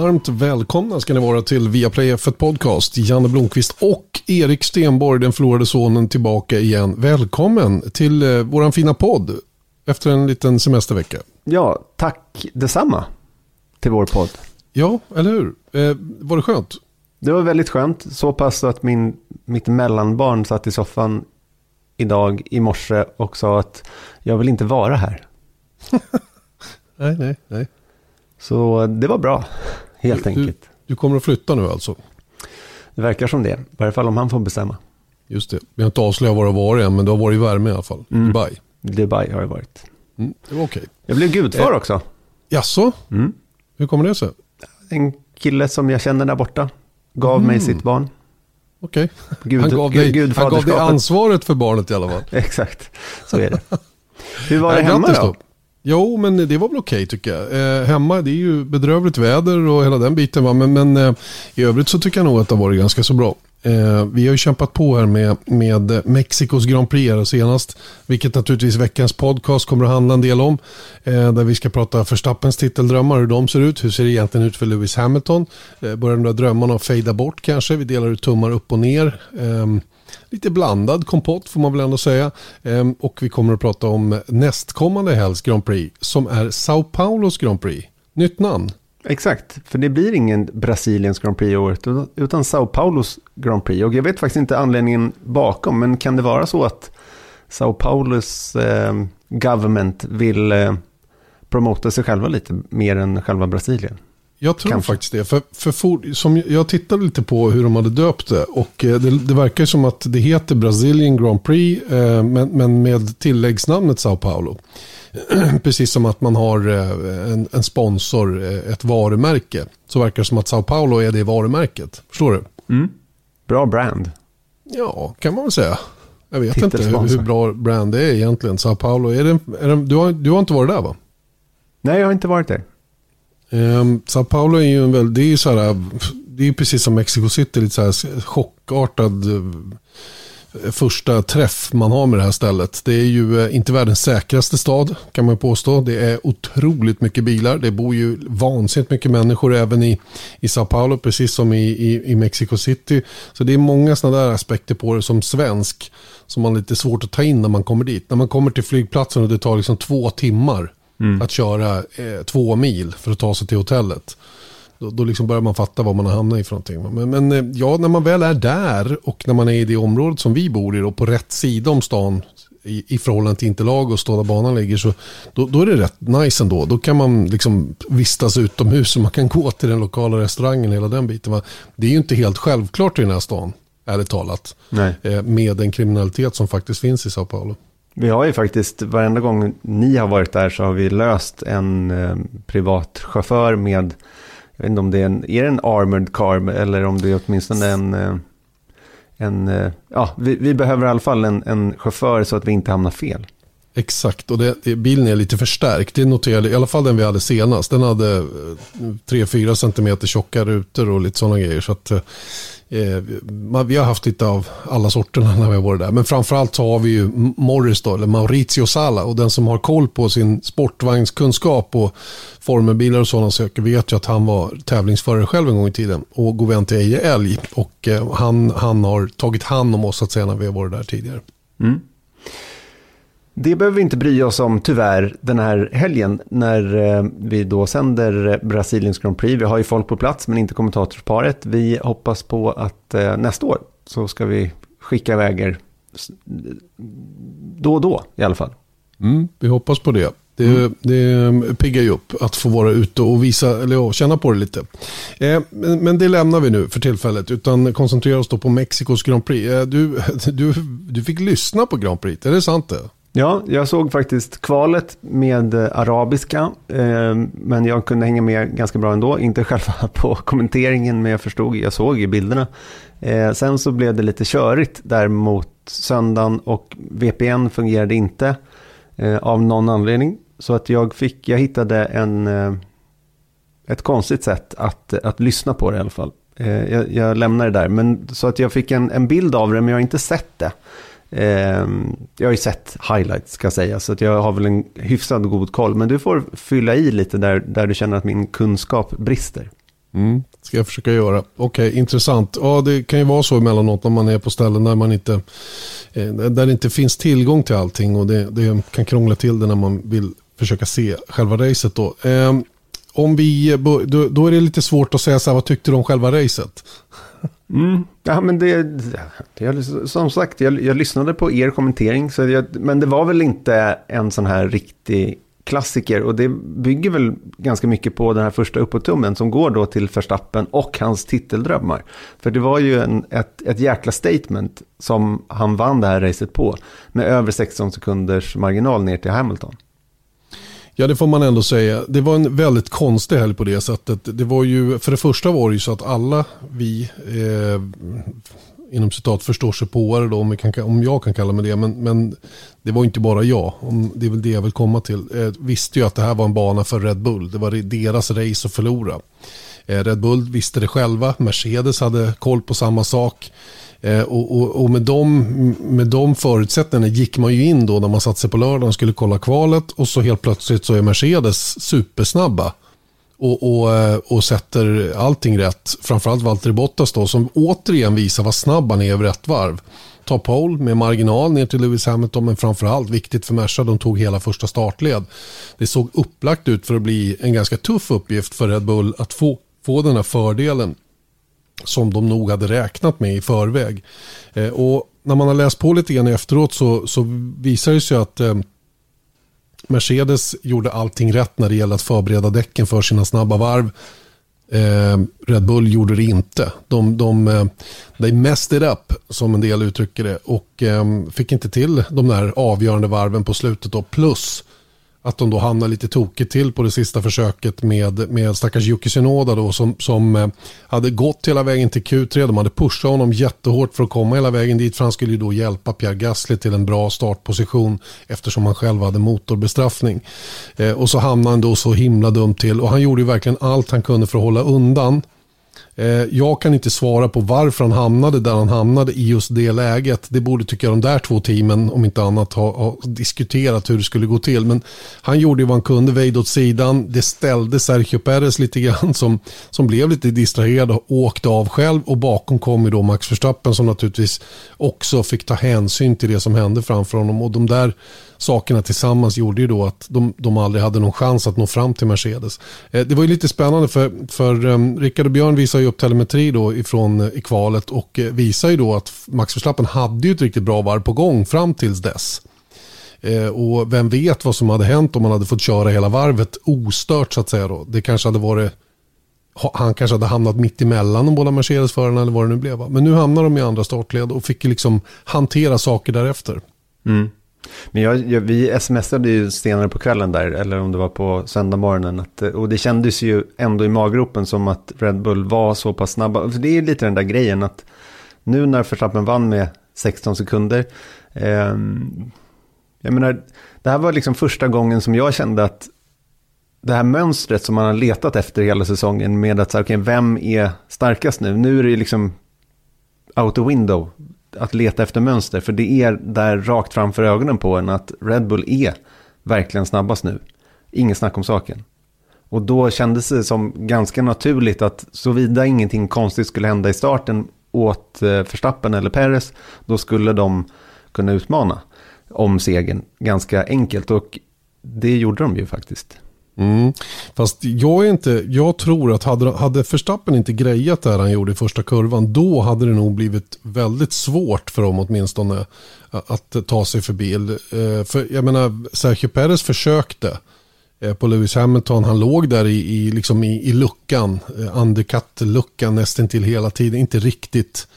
Varmt välkomna ska ni vara till Viaplay F1 Podcast. Janne Blomqvist och Erik Stenborg, den förlorade sonen, tillbaka igen. Välkommen till eh, våran fina podd efter en liten semestervecka. Ja, tack detsamma till vår podd. Ja, eller hur? Eh, var det skönt? Det var väldigt skönt, så pass att min, mitt mellanbarn satt i soffan idag i morse och sa att jag vill inte vara här. nej, nej, nej. Så det var bra, helt du, enkelt. Du, du, kommer att flytta nu alltså? Det verkar som det, i varje fall om han får bestämma. Just det, vi har inte avslöjat var du har varit än, men du har varit i värme i alla fall. Mm. Dubai. Dubai har det varit. Mm, det var okej. Okay. Jag blev gudfar eh, också. Jaså? Mm. Hur kommer det sig? En kille som jag känner där borta gav mm. mig sitt barn. Okej, okay. han gav, dig, han gav dig ansvaret för barnet i alla fall. Exakt, så är det. Hur var det hemma då? då? Jo, men det var väl okej okay, tycker jag. Eh, hemma, det är ju bedrövligt väder och hela den biten. Va? Men, men eh, i övrigt så tycker jag nog att det har varit ganska så bra. Eh, vi har ju kämpat på här med, med Mexikos Grand Prix senast. Vilket naturligtvis veckans podcast kommer att handla en del om. Eh, där vi ska prata Förstappens titeldrömmar, hur de ser ut. Hur ser det egentligen ut för Lewis Hamilton? Eh, börjar de där drömmarna att fejda bort kanske? Vi delar ut tummar upp och ner. Ehm, lite blandad kompott får man väl ändå säga. Ehm, och vi kommer att prata om nästkommande helgs Grand Prix som är Sao Paulos Grand Prix. Nytt namn. Exakt, för det blir ingen Brasiliens Grand Prix i året utan Sao Paulos Grand Prix. Och jag vet faktiskt inte anledningen bakom, men kan det vara så att Sao Paulos eh, government vill eh, promota sig själva lite mer än själva Brasilien? Jag tror Kanske. faktiskt det. För, för for, som jag tittade lite på hur de hade döpt det. Och eh, det, det verkar som att det heter Brazilian Grand Prix. Eh, men, men med tilläggsnamnet Sao Paulo. Precis som att man har eh, en, en, sponsor, ett varumärke. Så verkar det som att Sao Paulo är det varumärket. Förstår du? Mm. Bra brand. Ja, kan man väl säga. Jag vet inte hur, hur, bra brand det är egentligen. Sao Paulo, är det, är det, du, har, du har inte varit där va? Nej, jag har inte varit där. Um, Sao Paulo är ju en väldigt, det är ju så här, det är precis som Mexico City, lite så här chockartad eh, första träff man har med det här stället. Det är ju eh, inte världens säkraste stad kan man påstå. Det är otroligt mycket bilar. Det bor ju vansinnigt mycket människor även i, i Sao Paulo, precis som i, i, i Mexico City. Så det är många sådana där aspekter på det som svensk som man har lite svårt att ta in när man kommer dit. När man kommer till flygplatsen och det tar liksom två timmar Mm. Att köra eh, två mil för att ta sig till hotellet. Då, då liksom börjar man fatta vad man har hamnat i för någonting. Men, men, eh, ja, när man väl är där och när man är i det området som vi bor i då, på rätt sida om stan i, i förhållande till Interlag och stå där banan ligger så då, då, är det rätt nice ändå. Då kan man liksom vistas utomhus och man kan gå till den lokala restaurangen hela den biten. Det är ju inte helt självklart i den här stan, ärligt talat. Nej. Eh, med den kriminalitet som faktiskt finns i Sao Paulo. Vi har ju faktiskt, varenda gång ni har varit där så har vi löst en eh, privat chaufför med, jag vet inte om det är en, är det en armored car eller om det är åtminstone en, eh, en eh, ja, vi, vi, behöver i alla fall en, en chaufför så att vi inte hamnar fel. Exakt, och det, bilen är lite förstärkt. Det noterade i alla fall den vi hade senast. Den hade eh, 3-4 cm tjocka rutor och lite sådana grejer. Så att, Eh, eh vi har haft lite av alla sorterna när vi har varit där. Men framförallt så har vi ju Morris då, eller Maurizio Sala. Och den som har koll på sin sportvagnskunskap och formelbilar och sådana saker vet ju att han var tävlingsförare själv en gång i tiden. Och god vän till Eje Älg. Och eh, han, han har tagit hand om oss att säga när vi har varit där tidigare. Mm. Det behöver vi inte bry oss om tyvärr den här helgen när eh, vi då sänder Brasiliens Grand Prix. Vi har ju folk på plats men inte kommentatorsparet. Vi hoppas på att eh, nästa år så ska vi skicka iväg er då och då i alla fall. Mm, vi hoppas på det. Det, mm. det piggar ju upp att få vara ute och visa, eller ja, känna på det lite. Eh, men, men, det lämnar vi nu för tillfället, utan koncentrerar oss då på Mexikos Grand Prix. Eh, du, du, du fick lyssna på Grand Prix, är det sant det? Ja, jag såg faktiskt kvalet med eh, arabiska, eh, men jag kunde hänga med ganska bra ändå. Inte själva på kommenteringen, men jag förstod, jag såg ju bilderna. Eh, sen så blev det lite körigt där mot söndagen och VPN fungerade inte eh, av någon anledning. Så att jag fick, jag hittade en, eh, ett konstigt sätt att, att lyssna på det i alla fall. Jag, jag lämnar det där, men så att jag fick en, en bild av det, men jag har inte sett det. Ehm, jag har ju sett highlights ska jag säga, så att jag har väl en hyfsad god koll. Men du får fylla i lite där, där du känner att min kunskap brister. Mm, ska jag försöka göra. Okej, okay, intressant. Ja, det kan ju vara så emellanåt när man är på ställen där, man inte, eh, där det inte finns tillgång till allting och det, det kan krångla till det när man vill försöka se själva racet. Då. Eh, om vi, eh, då, då, är det lite svårt att säga så här, vad tyckte du om själva racet? Mm. Ja, men det, jag, som sagt, jag, jag lyssnade på er kommentering, så jag, men det var väl inte en sån här riktig klassiker och det bygger väl ganska mycket på den här första uppåttummen som går då till Verstappen och hans titeldrömmar. För det var ju en, ett, ett jäkla statement som han vann det här racet på med över 16 sekunders marginal ner till Hamilton. Ja, det får man ändå säga. Det var en väldigt konstig helg på det sättet. Det var ju, för det första var det ju så att alla vi, eh, inom citat förstår sig på det då, om, kan, om jag kan kalla mig det, men, men det var inte bara jag, om, det är väl det jag vill komma till, eh, visste ju att det här var en bana för Red Bull. Det var deras race att förlora. Eh, Red Bull visste det själva, Mercedes hade koll på samma sak. Eh, och, och, och, med, de, med de förutsättningarna gick man ju in då när man satte sig på lördagen och skulle kolla kvalet och så helt plötsligt så är Mercedes supersnabba och, och, eh, och sätter allting rätt. Framförallt Valtteri Bottas då som återigen visar vad snabb han är över ett varv. Tar pole med marginal ner till Lewis Hamilton men framförallt viktigt för Merca, de tog hela första startled. Det såg upplagt ut för att bli en ganska tuff uppgift för Red Bull att få, få den här fördelen som de nog hade räknat med i förväg. Eh, och när man har läst på lite grann efteråt så, så visar det sig att eh, Mercedes gjorde allting rätt när det gäller att förbereda däcken för sina snabba varv. Eh, Red Bull gjorde det inte. De, de, eh, they messed it up, som en del uttrycker det. Och eh, fick inte till de där avgörande varven på slutet. Då. Plus att de då hamnar lite tokigt till på det sista försöket med, med stackars Yuki Tsunoda då som, som eh, hade gått hela vägen till Q3. De hade pushat honom jättehårt för att komma hela vägen dit för han skulle ju då hjälpa Pierre Gasly till en bra startposition eftersom han själv hade motorbestraffning. Eh, och så hamnade han då så himla dumt till och han gjorde ju verkligen allt han kunde för att hålla undan. Eh, jag kan inte svara på varför han hamnade där han hamnade i just det läget. Det borde tycka jag de där två teamen, om inte annat, ha, ha diskuterat hur det skulle gå till. Men han gjorde vad han kunde, väjde åt sidan. Det ställde Sergio Perez lite grann som, som blev lite distraherad och åkte av själv. Och bakom kom ju då Max Verstappen som naturligtvis också fick ta hänsyn till det som hände framför honom. Och de där sakerna tillsammans gjorde ju då att de, de aldrig hade någon chans att nå fram till Mercedes. Eh, det var ju lite spännande för, för ehm, Rickard och Björn visar ju upp telemetri då ifrån eh, i kvalet och eh, visar ju då att Max Verstappen hade ju ett riktigt bra varv på gång fram tills dess. Och vem vet vad som hade hänt om man hade fått köra hela varvet ostört så att säga då. Det kanske hade varit han kanske hade hamnat mitt emellan de båda Mercedes-förarna eller vad det nu blev. Men nu hamnar de i andra startled och fick liksom hantera saker därefter. Mm. Men jag, jag, vi smsade ju senare på kvällen där, eller om det var på söndag morgonen. Att, eh, och det kändes ju ändå i maggropen som att Red Bull var så pass snabba. För det är ju lite den där grejen att nu när Verstappen vann med 16 sekunder. Eh, jag menar, det här var liksom första gången som jag kände att det här mönstret som man har letat efter hela säsongen med att, okay, vem är starkast nu? Nu är det liksom out the window att leta efter mönster. För det är där rakt framför ögonen på en att Red Bull är verkligen snabbast nu. Inget snack om saken. Och då kändes det som ganska naturligt att såvida ingenting konstigt skulle hända i starten åt eh, Verstappen eller Perez, då skulle de kunna utmana om segern ganska enkelt. Och det gjorde de ju faktiskt. Mm. Fast jag, är inte, jag tror att hade, hade Verstappen inte grejat det här han gjorde i första kurvan, då hade det nog blivit väldigt svårt för dem åtminstone att ta sig förbi. Eh, för jag menar, Sergio Perez försökte eh, på Lewis Hamilton. Han låg där i, i, liksom i, i luckan, eh, undercut-luckan nästintill hela tiden. Inte riktigt,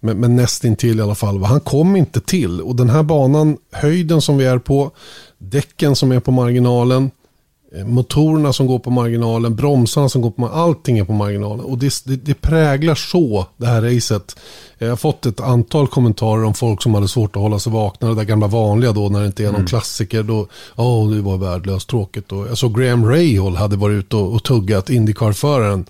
men, men nästintill i alla fall. Han kom inte till. Och den här banan, höjden som vi är på, däcken som är på marginalen, motorerna som går på marginalen, bromsarna som går på marginalen, allting är på marginalen. Och det, det, det, präglar så det här racet. Jag har fått ett antal kommentarer om folk som hade svårt att hålla sig vakna. Det där gamla vanliga då när det inte är någon mm. klassiker. Då, oh, det var värdelöst tråkigt. Och jag såg Graham Rahal hade varit ute och, och tuggat Indycar-föraren.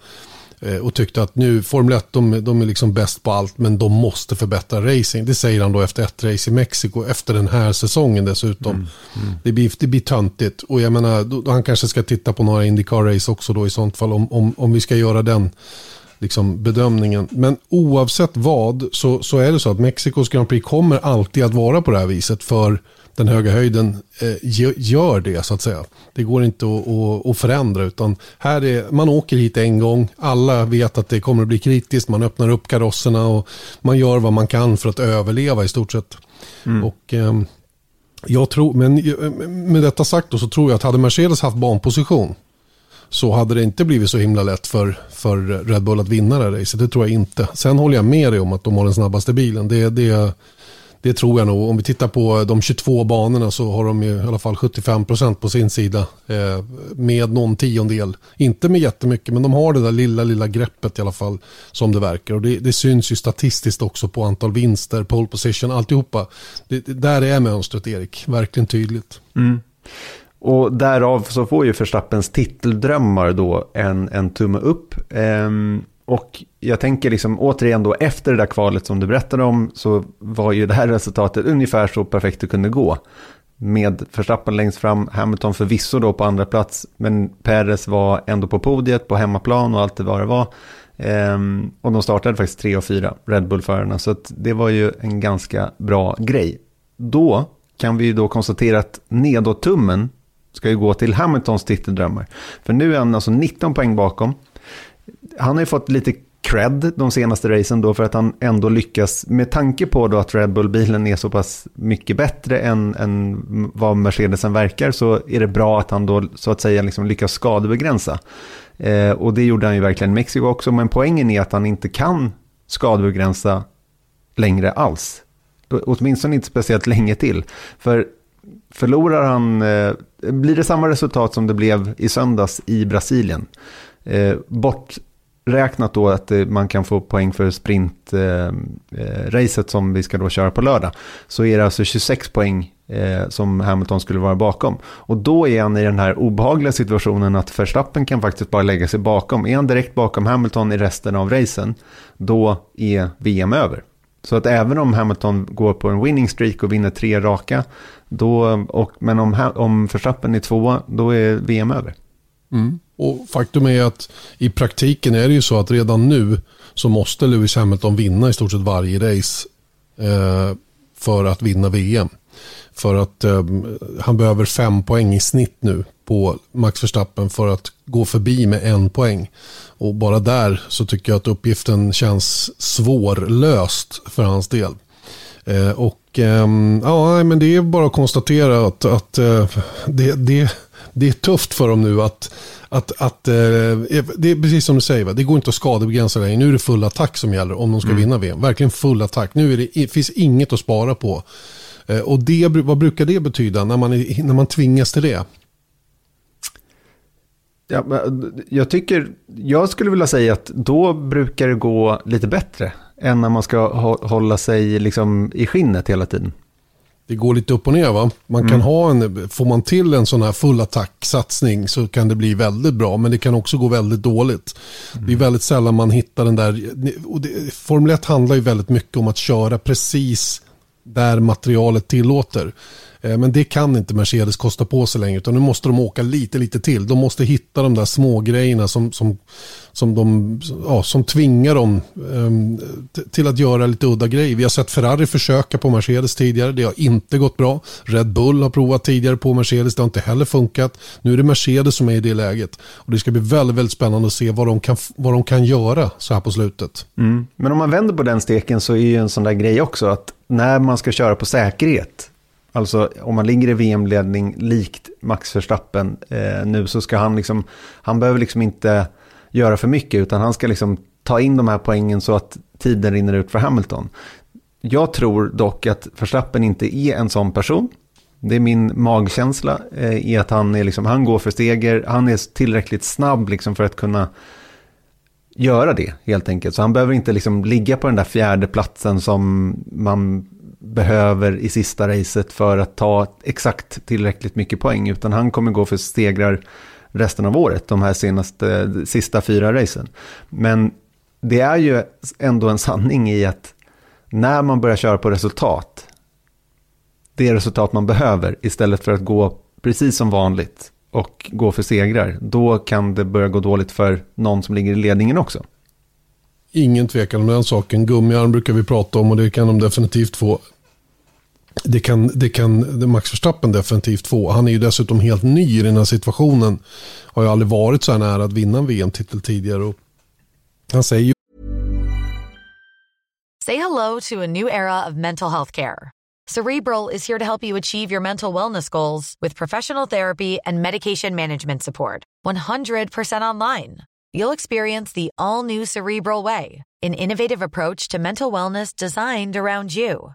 Eh, och tyckte att nu, Formel 1, de, de är liksom bäst på allt, men de måste förbättra racing. Det säger han då efter ett race i Mexiko, efter den här säsongen dessutom. Mm, mm. Det, blir, det blir töntigt. Och jag menar, då, han kanske ska titta på några Indycar-race också då i sånt fall, om, om, om vi ska göra den liksom, bedömningen. Men oavsett vad så, så är det så att Mexikos Grand Prix kommer alltid att vara på det här viset för den höga höjden eh, gör det så att säga. Det går inte att, förändra utan här är, man åker hit en gång, alla vet att det kommer att bli kritiskt, man öppnar upp karosserna och man gör vad man kan för att överleva i stort sett. Mm. Och eh, jag tror, men med detta sagt då så tror jag att hade Mercedes haft banposition så hade det inte blivit så himla lätt för, för Red Bull att vinna det här racet. Det tror jag inte. Sen håller jag med dig om att de har den snabbaste bilen. Det, det, det tror jag nog. Om vi tittar på de 22 banorna så har de i alla fall 75% på sin sida. Eh, med någon tiondel. Inte med jättemycket men de har det där lilla, lilla greppet i alla fall. Som det verkar. Och det, det syns ju statistiskt också på antal vinster, pole position, alltihopa. Det, det, där är mönstret Erik. Verkligen tydligt. Mm. Och därav så får ju Verstappens titeldrömmar då en, en tumme upp. Ehm, och jag tänker liksom återigen då efter det där kvalet som du berättade om så var ju det här resultatet ungefär så perfekt det kunde gå. Med Verstappen längst fram, Hamilton förvisso då på andra plats, men Perez var ändå på podiet på hemmaplan och allt det vad det var. Ehm, och de startade faktiskt tre och fyra, Red Bull-förarna, så det var ju en ganska bra grej. Då kan vi ju då konstatera att nedåt-tummen ska ju gå till Hamiltons titeldrömmar. För nu är han alltså 19 poäng bakom. Han har ju fått lite cred de senaste racen då för att han ändå lyckas, med tanke på då att Red Bull-bilen är så pass mycket bättre än, än vad Mercedesen verkar så är det bra att han då så att säga liksom lyckas skadebegränsa. Eh, och det gjorde han ju verkligen i Mexiko också, men poängen är att han inte kan skadebegränsa längre alls. Åtminstone inte speciellt länge till. För förlorar han, eh, blir det samma resultat som det blev i söndags i Brasilien. Eh, Räknat då att man kan få poäng för sprintracet eh, eh som vi ska då köra på lördag. Så är det alltså 26 poäng eh, som Hamilton skulle vara bakom. Och då är han i den här obehagliga situationen att Verstappen kan faktiskt bara lägga sig bakom. Är han direkt bakom Hamilton i resten av racen, då är VM över. Så att även om Hamilton går på en winning streak och vinner tre raka, då, och, men om, om Verstappen är tvåa, då är VM över. Mm. Och faktum är att i praktiken är det ju så att redan nu så måste Lewis Hamilton vinna i stort sett varje race eh, för att vinna VM. För att eh, han behöver fem poäng i snitt nu på Max Verstappen för att gå förbi med en poäng. Och bara där så tycker jag att uppgiften känns svårlöst för hans del. Eh, och ehm, ja, men det är bara att konstatera att, att eh, det, det, det är tufft för dem nu att att, att, eh, det är precis som du säger, va? det går inte att skadebegränsa dig. Nu är det full attack som gäller om de ska mm. vinna VM. Verkligen full attack. Nu är det, finns inget att spara på. Och det, vad brukar det betyda när man, när man tvingas till det? Ja, jag tycker, jag skulle vilja säga att då brukar det gå lite bättre än när man ska hålla sig liksom i skinnet hela tiden. Det går lite upp och ner va? Man kan mm. ha en, får man till en sån här full attack-satsning så kan det bli väldigt bra men det kan också gå väldigt dåligt. Mm. Det är väldigt sällan man hittar den där, och det, Formel 1 handlar ju väldigt mycket om att köra precis där materialet tillåter. Eh, men det kan inte Mercedes kosta på sig längre utan nu måste de åka lite, lite till. De måste hitta de där små grejerna som, som, som, de, ja, som tvingar dem um, till att göra lite udda grejer. Vi har sett Ferrari försöka på Mercedes tidigare. Det har inte gått bra. Red Bull har provat tidigare på Mercedes. Det har inte heller funkat. Nu är det Mercedes som är i det läget. Och det ska bli väldigt, väldigt spännande att se vad de kan, vad de kan göra så här på slutet. Mm. Men om man vänder på den steken så är ju en sån där grej också att när man ska köra på säkerhet Alltså om man ligger i VM-ledning likt Max Verstappen eh, nu så ska han liksom, han behöver liksom inte göra för mycket utan han ska liksom ta in de här poängen så att tiden rinner ut för Hamilton. Jag tror dock att Verstappen inte är en sån person. Det är min magkänsla eh, i att han, är liksom, han går för steger, han är tillräckligt snabb liksom för att kunna göra det helt enkelt. Så han behöver inte liksom ligga på den där fjärde platsen som man behöver i sista racet för att ta exakt tillräckligt mycket poäng, utan han kommer gå för stegrar resten av året, de här senaste, sista fyra racen. Men det är ju ändå en sanning i att när man börjar köra på resultat, det resultat man behöver istället för att gå precis som vanligt och gå för segrar, då kan det börja gå dåligt för någon som ligger i ledningen också. Ingen tvekan om den saken. Gummiarm brukar vi prata om och det kan de definitivt få. Det kan, det kan Max Verstappen definitivt få. Han är ju dessutom helt ny i den här situationen. Har ju aldrig varit så här nära att vinna en VM-titel tidigare. Och han säger ju... Say hello to a new era of mental health care. Cerebral is here to help you achieve your mental wellness goals with professional therapy and medication management support. 100% online. You'll experience the all new Cerebral Way, an innovative approach to mental wellness designed around you.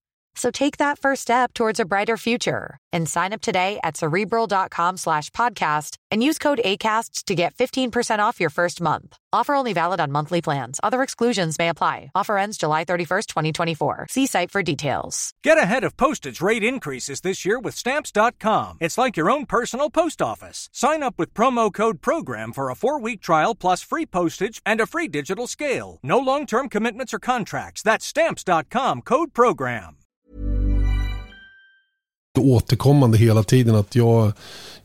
So take that first step towards a brighter future and sign up today at cerebral.com slash podcast and use code ACasts to get 15% off your first month. Offer only valid on monthly plans. Other exclusions may apply. Offer ends July 31st, 2024. See site for details. Get ahead of postage rate increases this year with stamps.com. It's like your own personal post office. Sign up with promo code PROGRAM for a four week trial plus free postage and a free digital scale. No long term commitments or contracts. That's stamps.com code PROGRAM. Återkommande hela tiden att jag,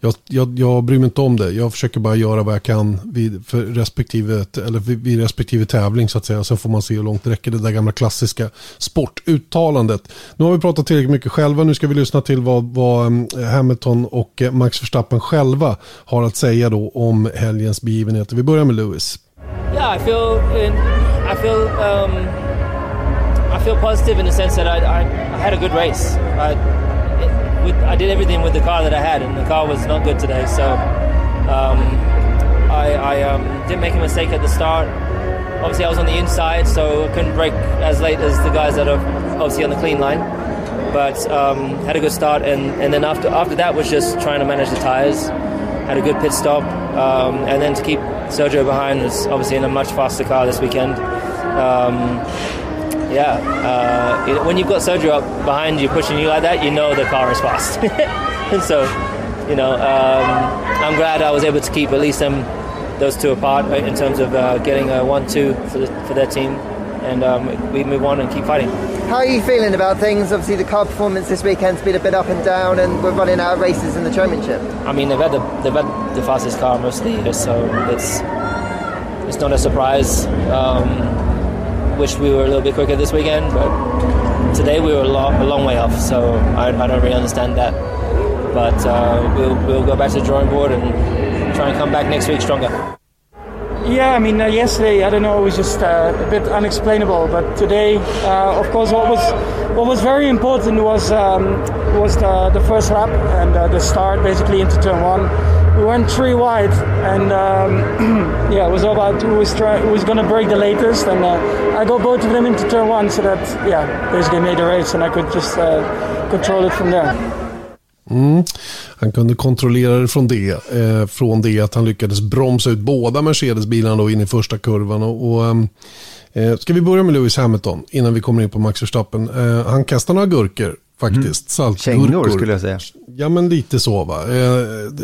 jag, jag, jag bryr mig inte om det. Jag försöker bara göra vad jag kan vid, för respektive, eller vid, vid respektive tävling så att säga. Sen får man se hur långt det räcker. Det där gamla klassiska sportuttalandet. Nu har vi pratat tillräckligt mycket själva. Nu ska vi lyssna till vad, vad mm, Hamilton och eh, Max Verstappen själva har att säga då om helgens begivenheter. Vi börjar med Lewis. Yeah, I feel in, I feel um, I feel positive in the sense that I, I, I had a good race. I, with, I did everything with the car that I had, and the car was not good today. So um, I, I um, didn't make a mistake at the start. Obviously, I was on the inside, so I couldn't brake as late as the guys that are obviously on the clean line. But um, had a good start, and, and then after after that was just trying to manage the tires. Had a good pit stop, um, and then to keep Sergio behind was obviously in a much faster car this weekend. Yeah, uh, it, when you've got Sergio up behind you pushing you like that, you know the car is fast. and so, you know, um, I'm glad I was able to keep at least them, those two apart in terms of uh, getting a one-two for, the, for their team, and um, we move on and keep fighting. How are you feeling about things? Obviously, the car performance this weekend's been a bit up and down, and we're running out of races in the championship. I mean, they've had the they've had the fastest car most of the year, so it's it's not a surprise. Um, wish we were a little bit quicker this weekend, but today we were a long, a long way off, so I, I don't really understand that. But uh, we'll, we'll go back to the drawing board and try and come back next week stronger. Yeah, I mean, uh, yesterday I don't know, it was just uh, a bit unexplainable. But today, uh, of course, what was what was very important was um, was the, the first lap and uh, the start basically into turn one we went three wide, and um, yeah, it was all about who was try- who was going to break the latest, and uh, I got both of them into turn one, so that yeah, basically made the race, and I could just uh, control it from there. Mm. Han kunde kontrollera det från det, eh, från det att han lyckades bromsa ut båda Mercedes-bilarna in i första kurvan. Och, och ehm, eh, ska vi börja med Lewis Hamilton innan vi kommer in på Max Verstappen. Eh, han kastar några gurkor faktiskt. Mm. Kängor skulle jag säga. Ja men lite så va. Eh,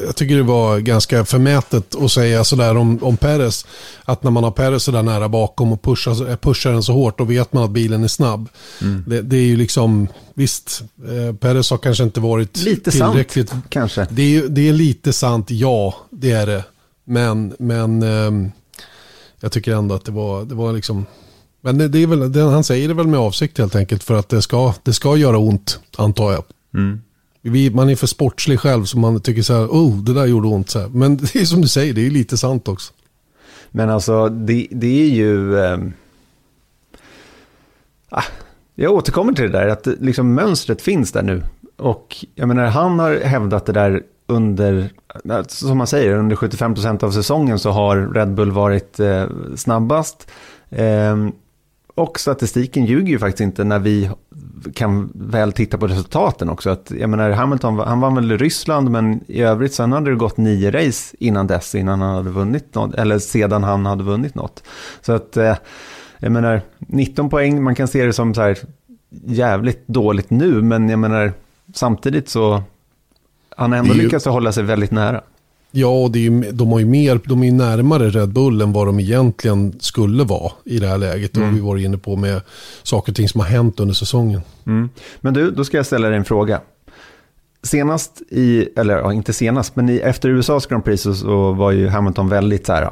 jag tycker det var ganska förmätet att säga sådär om, om Perez. Att när man har Perez sådär nära bakom och pushar, eh, pushar den så hårt då vet man att bilen är snabb. Mm. Det, det, är ju liksom, visst, eh, Perez har kanske inte varit lite tillräckligt. Sant, kanske. Det är, det är lite sant, ja det är det. Men, men eh, jag tycker ändå att det var, det var liksom men det, det är väl, det, han säger det väl med avsikt helt enkelt för att det ska, det ska göra ont, antar jag. Mm. Vi, man är för sportslig själv så man tycker så här, oh, det där gjorde ont. Så här. Men det är som du säger, det är lite sant också. Men alltså, det, det är ju... Eh, jag återkommer till det där, att liksom mönstret finns där nu. Och jag menar, han har hävdat det där under, som man säger, under 75% av säsongen så har Red Bull varit eh, snabbast. Eh, och statistiken ljuger ju faktiskt inte när vi kan väl titta på resultaten också. Att, jag menar, Hamilton, han vann väl Ryssland, men i övrigt sen hade det gått nio race innan dess, innan han hade vunnit något, eller sedan han hade vunnit något. Så att, eh, jag menar, 19 poäng, man kan se det som så här jävligt dåligt nu, men jag menar, samtidigt så, han har ändå lyckats hålla sig väldigt nära. Ja, och det är, de, har ju mer, de är ju närmare Red Bull än vad de egentligen skulle vara i det här läget. Mm. Och vi varit inne på med saker och ting som har hänt under säsongen. Mm. Men du, då ska jag ställa dig en fråga. Senast i, eller ja, inte senast, men i, efter USAs Grand Prix så, så, var ju Hamilton väldigt så här,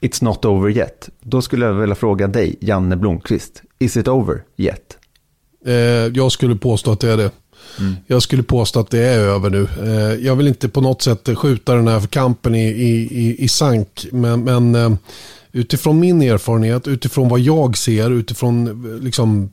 it's not over yet. Då skulle jag vilja fråga dig, Janne Blomqvist, is it over yet? Eh, jag skulle påstå att det är det. Mm. Jag skulle påstå att det är över nu. Eh, jag vill inte på något sätt skjuta den här kampen i, i, i, sank. Men, men eh, utifrån min erfarenhet, utifrån vad jag ser, utifrån eh, liksom,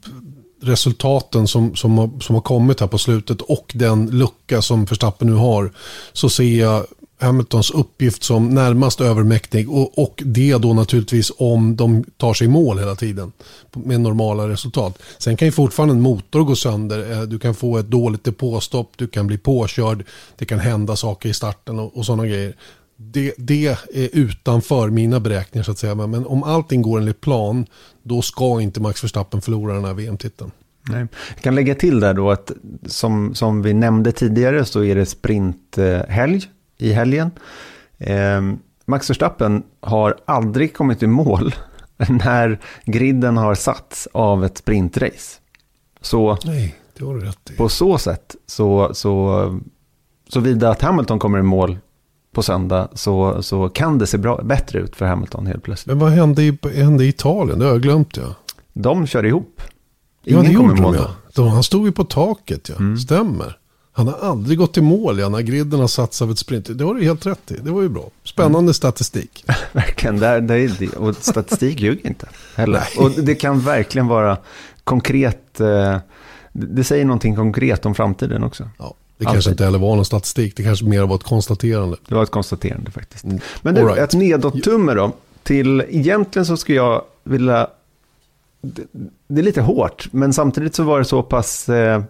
resultaten som, som, har, som har kommit här på slutet och den lucka som Verstappen nu har. Så ser jag Hamiltons uppgift som närmast övermäktig och, och det då naturligtvis om de tar sig i mål hela tiden med normala resultat. Sen kan ju fortfarande en motor gå sönder, eh, du kan få ett dåligt depåstopp, du kan bli påkörd, det kan hända saker i starten och, och sådana grejer. Det, det, är utanför mina beräkningar så att säga. Men om allting går enligt plan, då ska inte Max Verstappen förlora den här VM-titeln. Nej. Jag kan lägga till där då att som, som vi nämnde tidigare så är det sprinthelg i helgen. Eh, Max Verstappen har aldrig kommit i mål när griden har satts av ett sprintrace. Så Nej, på så sätt, så, så, såvida att Hamilton kommer i mål på söndag så, så kan det se bra, bättre ut för Hamilton helt plötsligt. Men vad hände i, hände i Italien? Det har jag glömt ja. De kör ihop. Ingen ja, det gjorde de ja. De, han stod ju på taket ja, mm. stämmer. Han har aldrig gått i mål ja, när griden har satts av ett sprint. Det har du helt rätt i. Det var ju bra. Spännande mm. statistik. verkligen. Det, det, och statistik ljuger inte heller. Och det kan verkligen vara konkret. Eh, det säger någonting konkret om framtiden också. Ja. Det kanske Alltid. inte heller var någon statistik. Det kanske mer var ett konstaterande. Det var ett konstaterande faktiskt. Mm. Men du, right. ett nedåt-tumme då. Till, egentligen så skulle jag vilja... Det, det, är lite hårt, men samtidigt så var det så pass... Eh,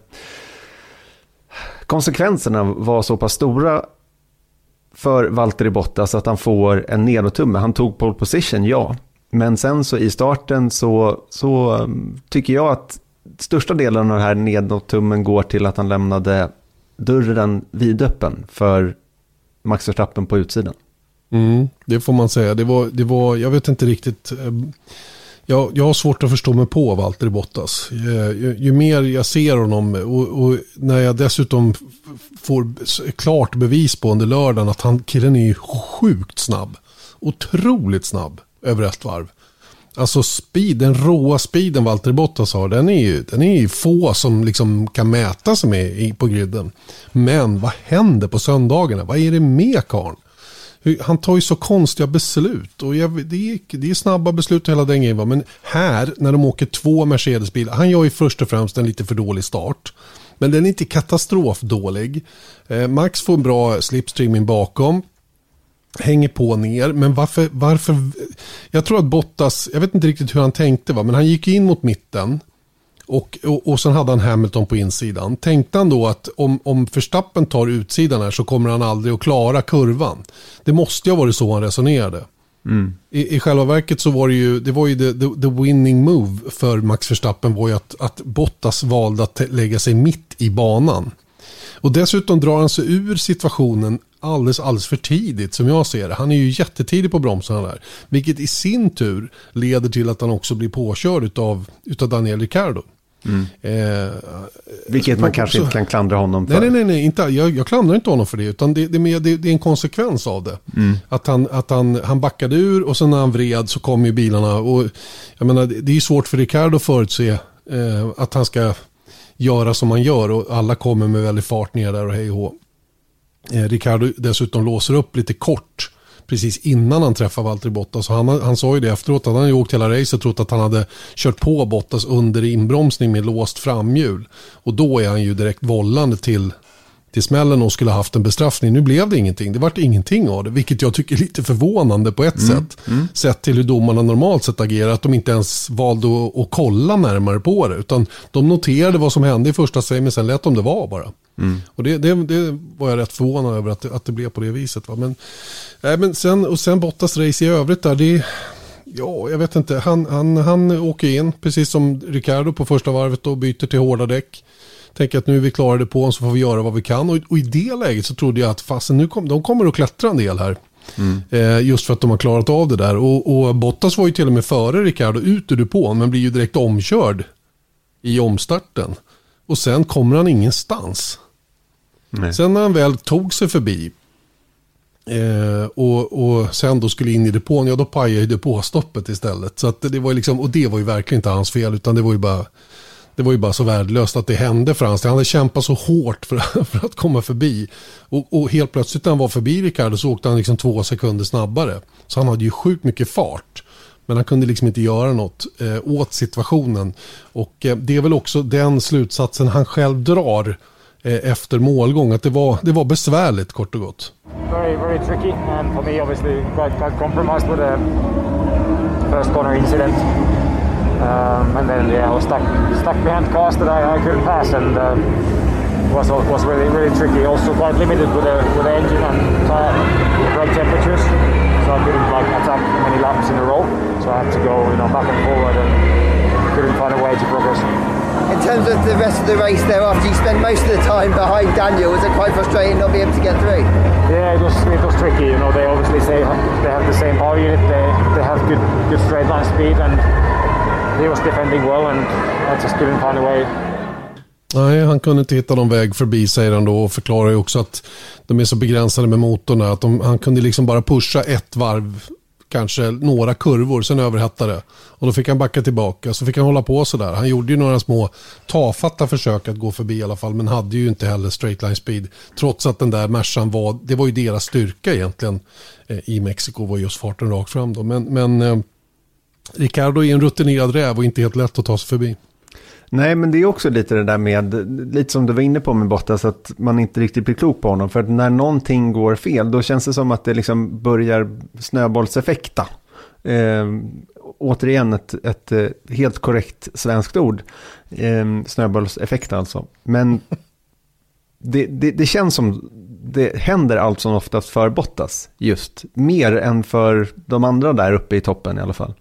konsekvenserna var så pass stora för Valtteri Bottas att han får en nedåttumme. Han tog pole position, ja. Men sen så i starten så, så mm, tycker jag att största delen av den här nedåttummen går till att han lämnade dörren vidöppen för Max Verstappen på utsidan. Mm, det får man säga. Det var, det var, jag vet inte riktigt. Eh, jag, jag har svårt att förstå mig på Valtteri Bottas. Ju, ju, mer jag ser honom och, och, när jag dessutom får klart bevis på under lördagen att han, killen är sjukt snabb. Otroligt snabb över ett varv. Alltså speed, den råa speeden Valtteri Bottas har, den är ju, den är ju få som liksom kan mäta sig med på griden. Men vad händer på söndagarna? Vad är det med karln? Han tar ju så konstiga beslut. Och jag, det, är, det är snabba beslut hela den grejen. Men här, när de åker två Mercedes-bilar. Han gör ju först och främst en lite för dålig start. Men den är inte katastrofdålig. Eh, Max får en bra slipstreaming bakom. Hänger på ner. Men varför, varför? Jag tror att Bottas, jag vet inte riktigt hur han tänkte. Va? Men han gick in mot mitten. Och, och, och sen hade han Hamilton på insidan. Tänkte han då att om, om Verstappen tar utsidan här så kommer han aldrig att klara kurvan. Det måste ju ha varit så han resonerade. Mm. I, I själva verket så var det ju, det var ju the, the, the, winning move för Max Verstappen var ju att, att Bottas valde att lägga sig mitt i banan. Och dessutom drar han sig ur situationen alldeles, alldeles för tidigt som jag ser det. Han är ju jättetidig på bromsarna där. Vilket i sin tur leder till att han också blir påkörd av utav Daniel Ricciardo. Mm. Eh, Vilket man kanske inte kan klandra honom för. Nej, nej, nej, inte, jag, jag klandrar inte honom för det. Utan det, det, det, det är en konsekvens av det. Mm. Att, han, att han, han backade ur och sen när han vred så kom ju bilarna. Och, jag menar, det är ju svårt för Ricardo att förutse eh, att han ska göra som han gör. Och alla kommer med väldigt fart ner där och hej och eh, Ricardo dessutom låser upp lite kort precis innan han träffade Valtteri Bottas. Han, han sa ju det efteråt han hade åkt hela racet och trott att han hade kört på Bottas under inbromsning med låst framhjul. Och då är han ju direkt vållande till, till smällen och skulle haft en bestraffning. Nu blev det ingenting. Det vart ingenting av det, vilket jag tycker är lite förvånande på ett mm. sätt. Mm. Sett till hur domarna normalt sett agerar, att de inte ens valde att, kolla närmare på det. Utan de noterade vad som hände i första sig, men sen lät de det vara bara. Mm. Och det, det, det, var jag rätt förvånad över att det, att det blev på det viset. Va? Men, äh, men sen, och sen Bottas race i övrigt där, det Ja, jag vet inte. Han, han, han åker in, precis som Ricardo på första varvet och byter till hårda däck. Tänker att nu är vi klarade på honom så får vi göra vad vi kan. Och, och i det läget så trodde jag att fasen, nu kom, de kommer att klättra en del här. Mm. Eh, just för att de har klarat av det där. Och, och, Bottas var ju till och med före Ricardo ut ur depån men blir ju direkt omkörd i omstarten. Och sen kommer han ingenstans. Nej. Sen när han väl tog sig förbi eh, och, och sen då skulle in i depån, ja då pajade ju depåstoppet istället. Så att det var liksom, och det var ju verkligen inte hans fel utan det var ju bara det var ju bara så värdelöst att det hände för hans Han hade kämpat så hårt för, för att komma förbi. Och, och, helt plötsligt när han var förbi Ricardo så åkte han liksom två sekunder snabbare. Så han hade ju sjukt mycket fart. Men han kunde liksom inte göra något eh, åt situationen. Och eh, det är väl också den slutsatsen han själv drar eh, efter målgång. Att det var, det var besvärligt kort och gott. Very, very tricky and for me obviously quite, quite compromised with the first corner incident. Um, and then yeah, I was stuck stuck behind cars that I, I couldn't pass, and uh, was was really really tricky. Also quite limited with the with the engine and tire brake temperatures, so I couldn't like attack many laps in a row. So I had to go you know back and forward, and couldn't find a way to progress. In terms of the rest of the race thereafter, you spent most of the time behind Daniel, was it quite frustrating not being able to get through? Yeah, it was it was tricky. You know, they obviously say they have the same power unit, they they have good good straight line speed, and he was defending well and I just couldn't find a way. Nej, han kunde inte hitta någon väg förbi säger han då och förklarar ju också att de är så begränsade med motorn att de, han kunde liksom bara pusha ett varv, kanske några kurvor, sen överhettade Och då fick han backa tillbaka, så fick han hålla på sådär. Han gjorde ju några små tafatta försök att gå förbi i alla fall, men hade ju inte heller straight line speed. Trots att den där Mercan var, det var ju deras styrka egentligen eh, i Mexiko, var just farten rakt fram då. Men, men eh, Ricardo är en rutinerad räv och inte helt lätt att ta sig förbi. Nej, men det är också lite det där med, lite som du var inne på med Bottas, att man inte riktigt blir klok på honom. För att när någonting går fel, då känns det som att det liksom börjar snöbollseffekta. Eh, återigen ett, ett, eh, helt korrekt svenskt ord. Eh, snöbollseffekt alltså. Men det, det, det, känns som det händer allt som oftast för Bottas just. Mer än för de andra där uppe i toppen i alla fall.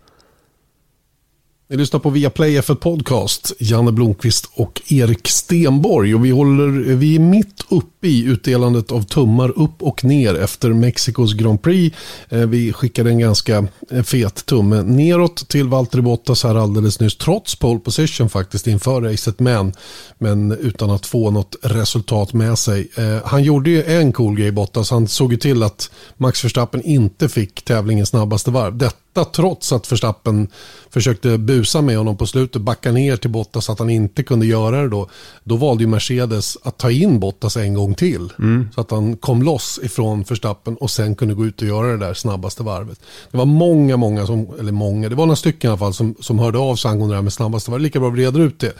Ni lyssnar på Viaplay för Podcast, Janne Blomqvist och Erik Stenborg. Och vi, håller, vi är mitt uppe i utdelandet av tummar upp och ner efter Mexikos Grand Prix. Eh, vi skickade en ganska eh, fet tumme neråt till Valtteri Bottas här alldeles nyss, trots pole position faktiskt inför racet, men, men utan att få något resultat med sig. Eh, han gjorde ju en cool grej Bottas, han såg ju till att Max Verstappen inte fick tävlingens snabbaste varv. Detta detta trots att Verstappen försökte busa med honom på slutet, backa ner till Bottas så att han inte kunde göra det då. Då valde Mercedes att ta in Bottas en gång till. Mm. Så att han kom loss ifrån Verstappen och sen kunde gå ut och göra det där snabbaste varvet. Det var många, många, som, eller många, det var några stycken i alla fall som, som hörde av sig angående det här med snabbaste varv. Lika bra vi reder ut det.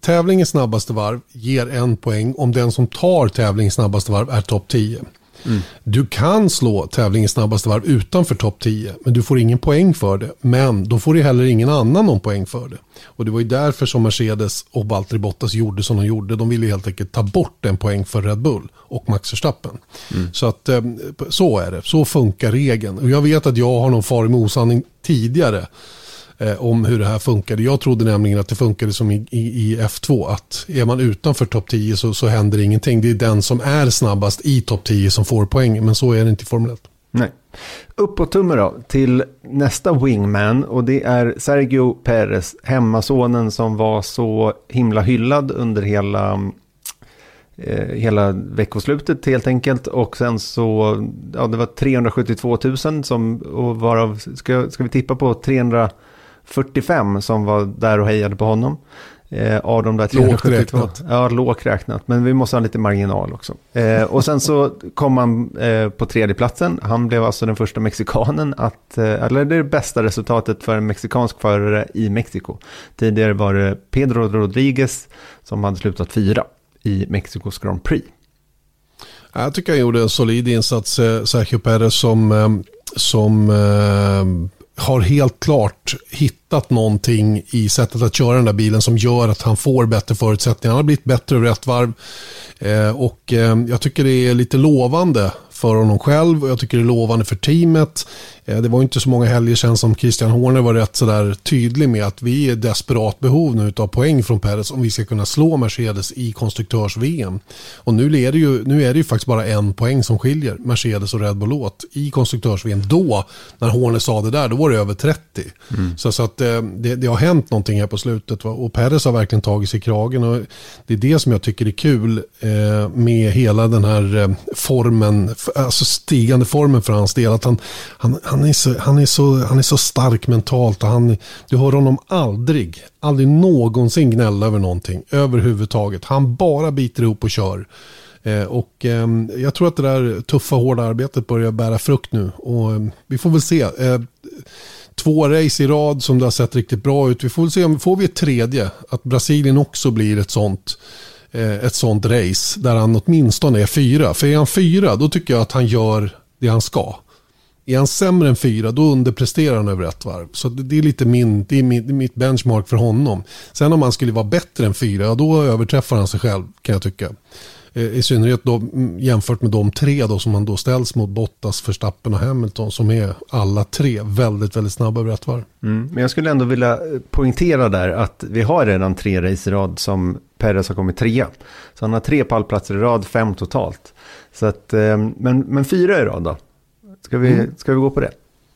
Tävlingens snabbaste varv ger en poäng om den som tar tävlingens snabbaste varv är topp 10. Mm. Du kan slå tävlingens snabbaste varv utanför topp 10, men du får ingen poäng för det. Men då får du heller ingen annan någon poäng för det. Och det var ju därför som Mercedes och Valtteri Bottas gjorde som de gjorde. De ville helt enkelt ta bort en poäng för Red Bull och Max Verstappen. Mm. Så att eh, så är det, så funkar regeln. Och jag vet att jag har någon farig med osanning tidigare eh, om hur det här funkade. Jag trodde nämligen att det funkade som i, i, i F2. Att är man utanför topp 10 så, så händer ingenting. Det är den som är snabbast i topp 10 som får poäng. Men så är det inte i Formel 1. Nej. Uppåt tumme då till nästa wingman och det är Sergio Perez, hemmasonen som var så himla hyllad under hela, eh, hela veckoslutet helt enkelt. Och sen så, ja det var 372 000 som, och varav, ska, ska vi tippa på 300 45 som var där och hejade på honom. Eh, av de där 372. Lågt räknat. Ja, lågt räknat. Men vi måste ha lite marginal också. Eh, och sen så kom han eh, på tredje platsen. Han blev alltså den första mexikanen att, eh, eller det är det bästa resultatet för en mexikansk förare i Mexiko. Tidigare var det Pedro Rodriguez som hade slutat fyra i Mexikos Grand Prix. Jag tycker han gjorde en solid insats, eh, Sergio Perez, som, eh, som eh, har helt klart hittat någonting i sättet att köra den där bilen som gör att han får bättre förutsättningar. Han har blivit bättre över ett varv. Eh, och eh, jag tycker det är lite lovande för honom själv och jag tycker det är lovande för teamet. Eh, det var inte så många helger sedan som Christian Horner var rätt sådär tydlig med att vi är desperat behov nu av poäng från Perez om vi ska kunna slå Mercedes i konstruktörs-VM. Och nu, leder ju, nu är det ju faktiskt bara en poäng som skiljer Mercedes och Red Bull åt i konstruktörs-VM. Då, när Horner sa det där, då var det över 30. Mm. Så, så att eh, det, det, har hänt någonting här på slutet va? och Perez har verkligen tagit sig i kragen. Och det är det som jag tycker är kul eh, med hela den här formen, alltså stigande formen för hans del. Att han, han, han, är, så, han, är, så, han är så stark mentalt och han, du hör honom aldrig, aldrig någonsin gnälla över någonting överhuvudtaget. Han bara biter ihop och kör. Eh, och eh, jag tror att det där tuffa, hårda arbetet börjar bära frukt nu. Och eh, vi får väl se. Eh, två race i rad som det har sett riktigt bra ut. Vi får väl se om får vi ett tredje. Att Brasilien också blir ett sånt Eh, ett sånt race där han åtminstone är fyra. För är han fyra då tycker jag att han gör det han ska. Är han sämre än fyra, då underpresterar han över ett varv. Så det är lite min, det är mitt benchmark för honom. Sen om han skulle vara bättre än fyra, då överträffar han sig själv kan jag tycka. Eh, I synnerhet då, jämfört med de tre då, som han då ställs mot Bottas, Verstappen och Hamilton som är alla tre väldigt, väldigt snabba över ett varv. Mm, men jag skulle ändå vilja eh, poängtera där att vi har redan tre race i rad som Perez har kommit trea. Så han har tre pallplatser i rad, fem totalt. Så att, eh, men, men fyra i rad då? Ska vi, mm. ska vi gå på det?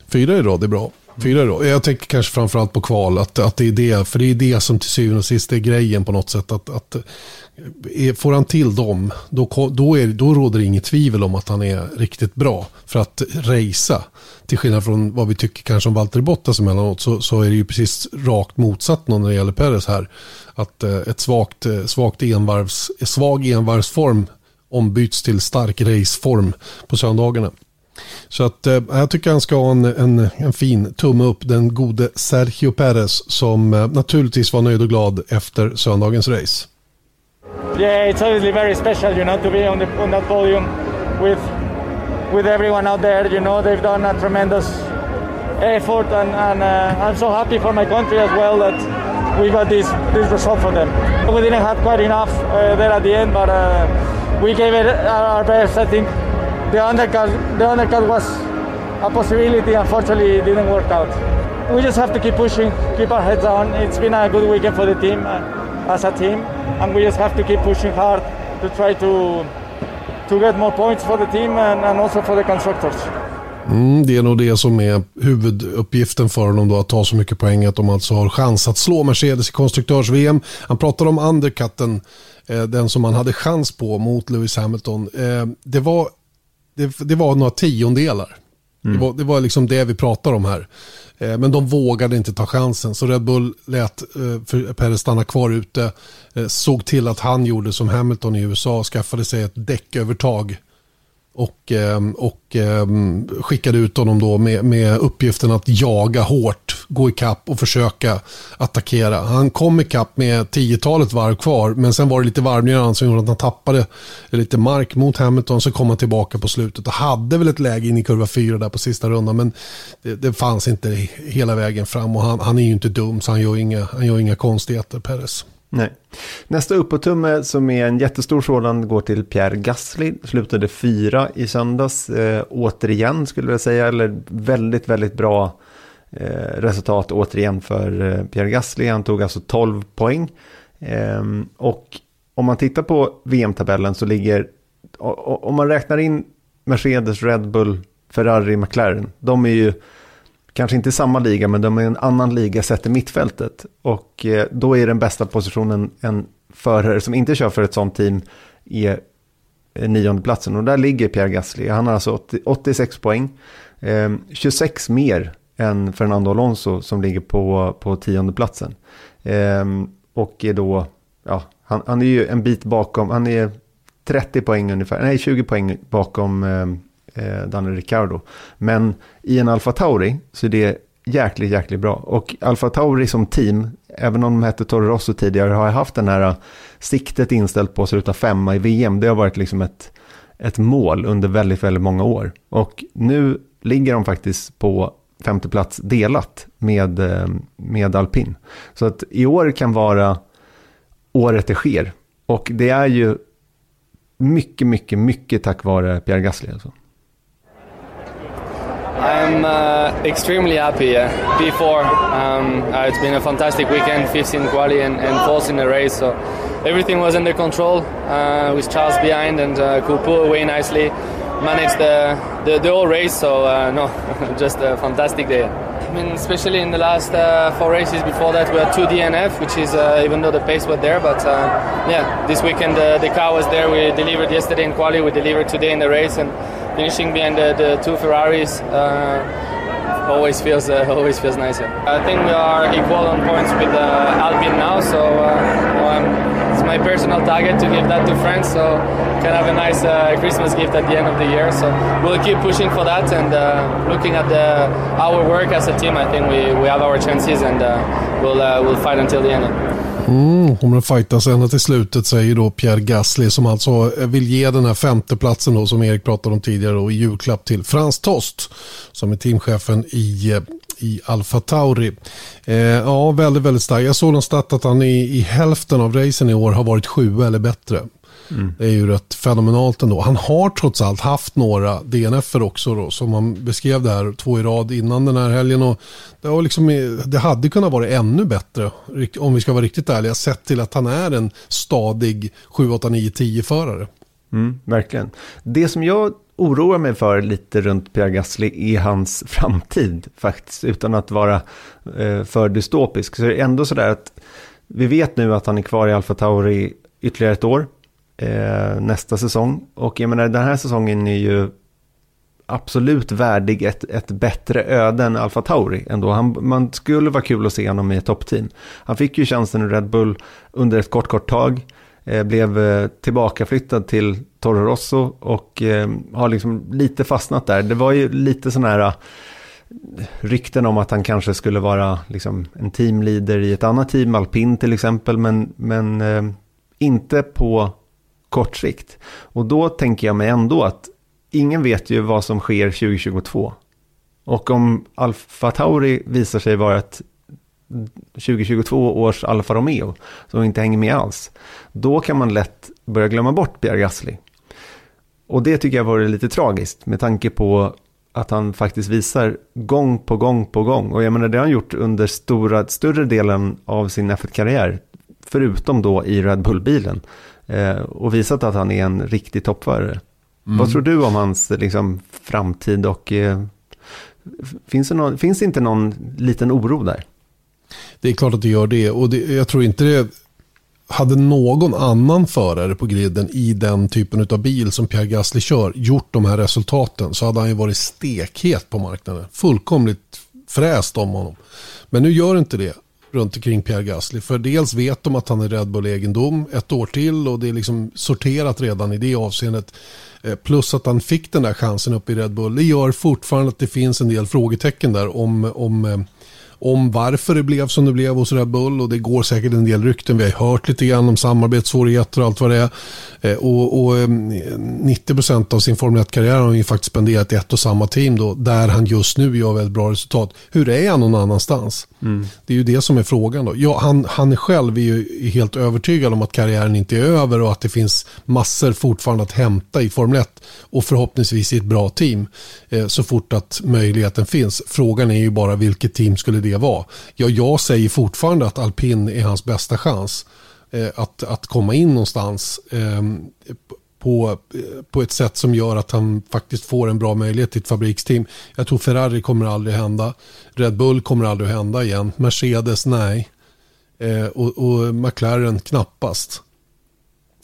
Fyra i rad är bra. Fyra då. Jag tänker kanske framförallt på kval, att, att det är det, för det är det som till syvende och sist är grejen på något sätt. Att, att eh, får han till dem, då, då, är, då råder det inget tvivel om att han är riktigt bra. För att racea, till skillnad från vad vi tycker kanske om Valtteri Bottas emellanåt, så, så är det ju precis rakt motsatt när det gäller Perez här. Att eh, ett svagt, eh, svagt envarvs, svag envarvsform ombyts till stark raceform på söndagarna. Så att, eh, jag tycker han ska ha en, en, en, fin tumme upp, den gode Sergio Perez som eh, naturligtvis var nöjd och glad efter söndagens race. Yeah, it's obviously very special, you know, to be on, the, on that podium with with everyone out there. You know, they've done a tremendous effort, and, and uh, I'm so happy for my country as well that we got this this result for them. We didn't have quite enough uh, there at the end, but uh, we gave it our best. I think the undercard, the undercard was a possibility. Unfortunately, it didn't work out. We just have to keep pushing, keep our heads down. It's been a good weekend for the team uh, as a team, and we just have to keep pushing hard to try to to get more points for the team and, and also for the constructors. Mm, det är nog det som är huvuduppgiften för honom då, att ta så mycket poäng att de alltså har chans att slå Mercedes i konstruktörs-VM. Han pratar om undercutten, eh, den som han hade chans på mot Lewis Hamilton. Eh, det var det, det var några tiondelar. Mm. Det, var, det var liksom det vi pratar om här. Eh, men de vågade inte ta chansen. Så Red Bull lät eh, Perez stanna kvar ute. Eh, såg till att han gjorde som Hamilton i USA. Skaffade sig ett däckövertag och, ehm, och ehm, skickade ut honom då med, med uppgiften att jaga hårt, gå ikapp och försöka attackera. Han kom ikapp med tiotalet varv kvar, men sen var det lite varvningar som gjorde att han tappade lite mark mot Hamilton. Så kom han tillbaka på slutet och hade väl ett läge in i kurva fyra där på sista rundan, men det, det fanns inte hela vägen fram och han, han, är ju inte dum så han gör inga, han gör inga konstigheter, Perez. Nej. Nästa uppåtumme som är en jättestor sådan går till Pierre Gasly. Slutade fyra i söndags. Eh, återigen skulle jag säga. Eller väldigt, väldigt bra eh, resultat återigen för eh, Pierre Gasly. Han tog alltså 12 poäng. Eh, och om man tittar på VM-tabellen så ligger, om man räknar in Mercedes, Red Bull, Ferrari, McLaren. De är ju kanske inte i samma liga, men de är en annan liga sett i mittfältet. Och eh, då är den bästa positionen en förare som inte kör för ett sånt team är eh, nionde platsen. Och där ligger Pierre Gasly. Han har alltså 80, 86 poäng. Eh, 26 mer än Fernando Alonso som ligger på, på tionde platsen. Eh, och är då, ja, han, han, är ju en bit bakom, han är 30 poäng ungefär, nej 20 poäng bakom eh, eh, Daniel Ricciardo. Men i en Alfa Tauri så är det jäkligt, jäkligt bra. Och Alfa Tauri som team, även om de hette Toro Rosso tidigare, har jag haft den här eh, siktet inställt på att sluta femma i VM. Det har varit liksom ett, ett mål under väldigt, väldigt många år. Och nu ligger de faktiskt på femte plats delat med, eh, med alpin. Så att i år kan vara året det sker. Och det är ju mycket, mycket, mycket tack vare Pierre Gasly. Alltså. I'm uh, extremely happy. Uh, P4, um, uh, it's been a fantastic weekend, 15 quali and, and falls in the race. So everything was under control uh, with Charles behind and uh, pull away nicely, Managed the, the, the whole race. So uh, no, just a fantastic day. I mean, especially in the last uh, four races before that, we had two DNF, which is uh, even though the pace was there. But yeah, this weekend the car was there. We delivered yesterday in quali, we delivered today in the race, and finishing behind the, the two Ferraris uh, always feels uh, always feels nicer. I think we are equal on points with Albin now, so well, it's my personal target to give that to France. So can have a nice uh, Christmas gift at the end of the year. So we'll keep pushing for that and uh, looking at the, our work as a team. I think we, we have our chances and uh, we'll, uh, we'll fight until the end. Mm, kommer att fightas ända till slutet säger då Pierre Gasly som alltså vill ge den här femteplatsen då som Erik pratade om tidigare då, i julklapp till Frans Tost som är teamchefen i eh, i Alfa Tauri. Eh, ja, väldigt, väldigt stark. Jag såg någonstans att han i, i hälften av racen i år har varit sju eller bättre. Mm. Det är ju rätt fenomenalt ändå. Han har trots allt haft några DNFer också då, som han beskrev det här, två i rad innan den här helgen. Och det, har liksom, det hade kunnat vara ännu bättre, om vi ska vara riktigt ärliga, sett till att han är en stadig 7, 8, 9, 10-förare. Mm, verkligen. Det som jag oroar mig för lite runt Pierre Gasly är hans framtid faktiskt, utan att vara eh, för dystopisk. Så det är ändå sådär att vi vet nu att han är kvar i Alfa Tauri ytterligare ett år eh, nästa säsong. Och jag menar, den här säsongen är ju absolut värdig ett, ett bättre öde än Alfa Tauri ändå. Han, man skulle vara kul att se honom i ett toppteam. Han fick ju tjänsten i Red Bull under ett kort, kort tag. Eh, blev eh, tillbakaflyttad till Toro Rosso och eh, har liksom lite fastnat där. Det var ju lite sådana här eh, rykten om att han kanske skulle vara liksom en teamleader i ett annat team, alpin till exempel, men, men eh, inte på kort sikt. Och då tänker jag mig ändå att ingen vet ju vad som sker 2022. Och om Alfa Tauri visar sig vara ett 2022 års Alfa Romeo som inte hänger med alls, då kan man lätt börja glömma bort Pierre Gasly. Och det tycker jag vore lite tragiskt med tanke på att han faktiskt visar gång på gång på gång. Och jag menar det har han gjort under stora, större delen av sin F1-karriär. Förutom då i Red Bull-bilen. Eh, och visat att han är en riktig toppförare. Mm. Vad tror du om hans liksom, framtid och eh, finns, det någon, finns det inte någon liten oro där? Det är klart att det gör det och det, jag tror inte det hade någon annan förare på griden i den typen av bil som Pierre Gasly kör gjort de här resultaten så hade han ju varit stekhet på marknaden. Fullkomligt fräst om honom. Men nu gör inte det runt omkring Pierre Gasly. För dels vet de att han är Red Bull-egendom ett år till och det är liksom sorterat redan i det avseendet. Eh, plus att han fick den där chansen upp i Red Bull. Det gör fortfarande att det finns en del frågetecken där om, om eh, om varför det blev som det blev hos Red Bull och det går säkert en del rykten. Vi har hört lite grann om samarbetssvårigheter och allt vad det är. Eh, och, och 90% ehm, av sin Formel 1-karriär har han ju faktiskt spenderat i ett och samma team då, där han just nu gör väldigt bra resultat. Hur är han någon annanstans? Mm. Det är ju det som är frågan då. Ja, han, han själv är ju helt övertygad om att karriären inte är över och att det finns massor fortfarande att hämta i Formel 1 och förhoppningsvis i ett bra team eh, så fort att möjligheten finns. Frågan är ju bara vilket team skulle det vara? Ja, jag säger fortfarande att alpin är hans bästa chans eh, att, att komma in någonstans eh, på, på ett sätt som gör att han faktiskt får en bra möjlighet till ett fabriksteam. Jag tror Ferrari kommer aldrig hända. Red Bull kommer aldrig hända igen. Mercedes, nej. Eh, och, och McLaren, knappast.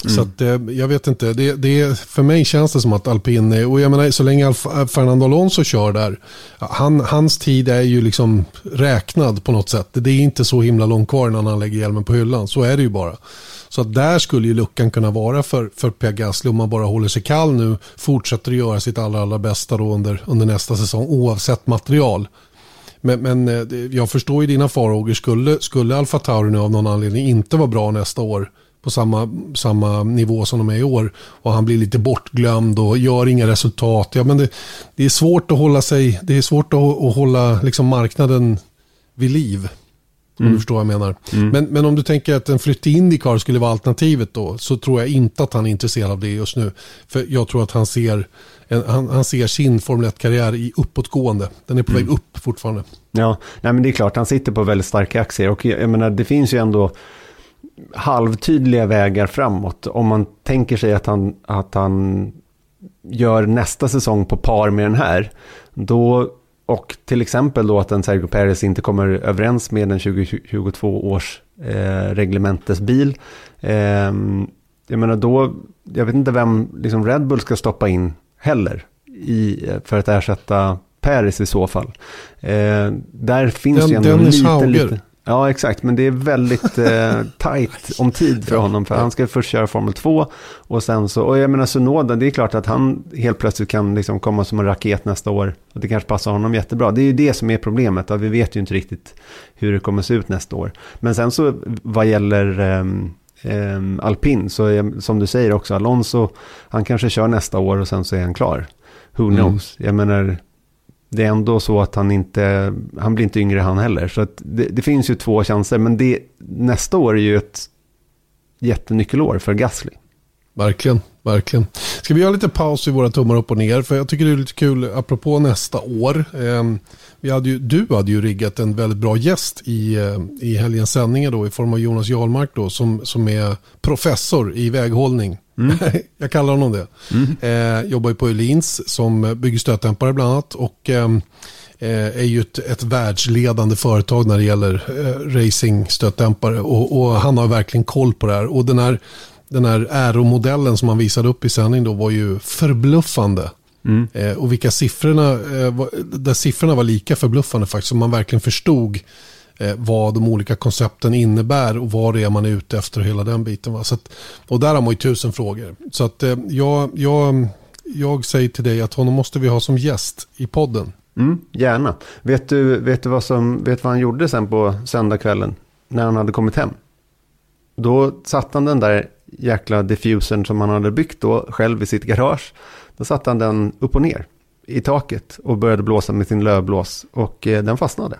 Mm. Så att, eh, jag vet inte, det, det, för mig känns det som att alpin, och jag menar så länge Alfa, eh, Fernando Alonso kör där, han, hans tid är ju liksom räknad på något sätt. Det är inte så himla långt kvar innan han lägger hjälmen på hyllan, så är det ju bara. Så att där skulle ju luckan kunna vara för, för Pierre Gasly om man bara håller sig kall nu, fortsätter att göra sitt allra, allra bästa då under, under nästa säsong oavsett material. Men, men eh, jag förstår ju dina farhågor. Skulle, skulle Alfa Tauri nu av någon anledning inte vara bra nästa år på samma, samma nivå som de är i år. Och han blir lite bortglömd och gör inga resultat. Ja, men det, det är svårt att hålla sig, det är svårt att, att hålla liksom marknaden vid liv. Om mm. du förstår vad jag menar. Mm. Men, men om du tänker att en flytt till Indycar skulle vara alternativet då. Så tror jag inte att han är intresserad av det just nu. För jag tror att han ser, en, han, han ser sin Formel 1-karriär i uppåtgående. Den är på mm. väg upp fortfarande. Ja, nej men det är klart. Han sitter på väldigt starka aktier. Och jag menar, det finns ju ändå halvtydliga vägar framåt. Om man tänker sig att han, att han gör nästa säsong på par med den här. Då och till exempel då att en Sergio Perez inte kommer överens med en 2022 års eh, reglementesbil. Eh, jag menar då, jag vet inte vem liksom Red Bull ska stoppa in heller i, för att ersätta Perez i så fall. Eh, där finns Den, ju ändå Dennis lite, Hauger. lite... Ja, exakt. Men det är väldigt eh, tajt om tid för honom. För han ska först köra Formel 2. Och sen så, och jag menar Sunoda, det är klart att han helt plötsligt kan liksom komma som en raket nästa år. Och det kanske passar honom jättebra. Det är ju det som är problemet. Att vi vet ju inte riktigt hur det kommer se ut nästa år. Men sen så vad gäller um, um, alpin, så är, som du säger också, Alonso, han kanske kör nästa år och sen så är han klar. Who mm. knows? Mm. Jag menar, det är ändå så att han inte, han blir inte yngre han heller. Så det, det, finns ju två chanser, men det, nästa år är ju ett jättenyckelår för Gasly. Verkligen, verkligen. Ska vi göra lite paus i våra tummar upp och ner? För jag tycker det är lite kul, apropå nästa år. Eh, vi hade ju, du hade ju riggat en väldigt bra gäst i, eh, i helgens sändningar då, i form av Jonas Jarlmark då, som, som är professor i väghållning. Mm. jag kallar honom det. Mm. Eh, jobbar ju på Öhlins som bygger stötdämpare bland annat. Och ehm, eh, är ju ett, ett världsledande företag när det gäller eh, racing stötdämpare. Och, och, han har verkligen koll på det här. Och den här, den här Aero-modellen som han visade upp i sändning då var ju förbluffande. Mm. Eh, och vilka siffrorna, eh, var, där siffrorna var lika förbluffande faktiskt. Så man verkligen förstod eh, vad de olika koncepten innebär och vad det är man är ute efter och hela den biten. Va? Så att, och där har man ju tusen frågor. Så att eh, jag, jag, jag säger till dig att honom måste vi ha som gäst i podden. Mm, gärna. Vet du, vet du vad, som, vet vad han gjorde sen på söndagskvällen? När han hade kommit hem. Då satt han den där jäkla diffusern som han hade byggt då själv i sitt garage. Då satte han den upp och ner i taket och började blåsa med sin lövblås och eh, den fastnade.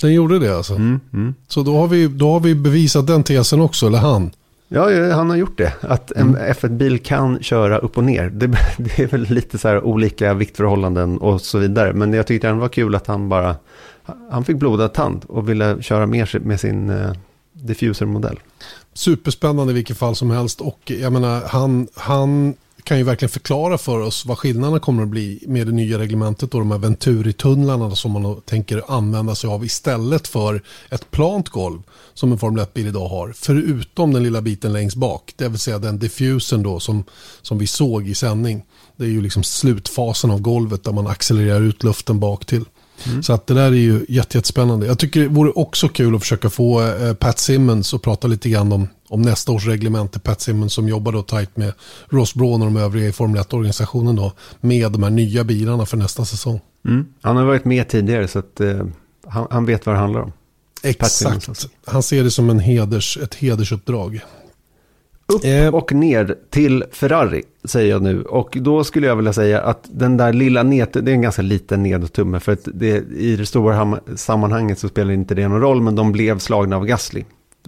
Den gjorde det alltså? Mm, mm. Så då har, vi, då har vi bevisat den tesen också, eller han? Ja, han har gjort det. Att en mm. F1-bil kan köra upp och ner. Det, det, är väl lite så här olika viktförhållanden och så vidare. Men jag tyckte det var kul att han bara, han fick blodad tand och ville köra mer med sin uh, diffuser-modell. Superspännande i vilket fall som helst. Och jag menar, han, han kan ju verkligen förklara för oss vad skillnaderna kommer att bli med det nya reglementet och de här Venturi-tunnlarna som man tänker använda sig av istället för ett plant golv som en Formel 1-bil idag har. Förutom den lilla biten längst bak, det vill säga den diffusen då som, som vi såg i sändning. Det är ju liksom slutfasen av golvet där man accelererar ut luften bak till. Mm. Så att det där är ju jättespännande. Jag tycker det vore också kul att försöka få eh, Pat Simmons att prata lite grann om, om nästa års reglemente. Pat Simmons som jobbar då tajt med Ross Braun och de övriga i Formel 1-organisationen då. Med de här nya bilarna för nästa säsong. Mm. Han har varit med tidigare så att eh, han, han, vet vad det handlar om. Exakt. Alltså. Han ser det som en heders, ett hedersuppdrag. Upp eh. och ner till Ferrari, säger jag nu. Och då skulle jag vilja säga att den där lilla ned, det är en ganska liten nedtumme. För att det, i det stora sammanhanget så spelar inte det någon roll, men de blev slagna av Gasly.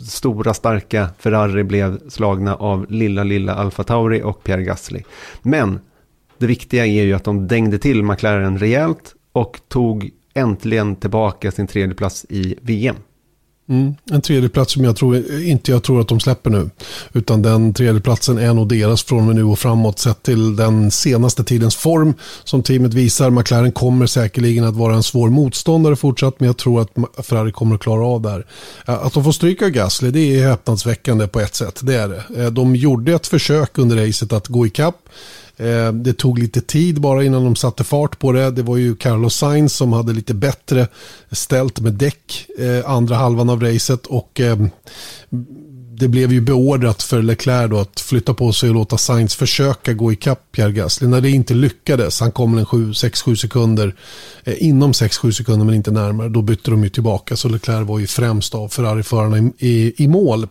Stora starka Ferrari blev slagna av lilla, lilla Alfa Tauri och Pierre Gasly. Men det viktiga är ju att de dängde till McLaren rejält och tog äntligen tillbaka sin tredje plats i VM. Mm, en tredjeplats som jag tror, inte jag tror att de släpper nu. Utan den tredjeplatsen är nog deras från och nu och framåt sett till den senaste tidens form som teamet visar. McLaren kommer säkerligen att vara en svår motståndare fortsatt men jag tror att Ferrari kommer att klara av det här. Att de får stryka Gasly det är häpnadsväckande på ett sätt. Det är det. Eh, de gjorde ett försök under racet att gå ikapp. Eh, det tog lite tid bara innan de satte fart på det. Det var ju Carlos Sainz som hade lite bättre ställt med däck eh, andra halvan av racet och eh, det blev ju beordrat för Leclerc då att flytta på sig och låta Sainz försöka gå ikapp Pierre Gasly. När det inte lyckades, han kom en 6-7 sekunder, inom 6-7 sekunder men inte närmare, då bytte de ju tillbaka. Så Leclerc var ju främst av Ferrari-förarna i, i, i mål.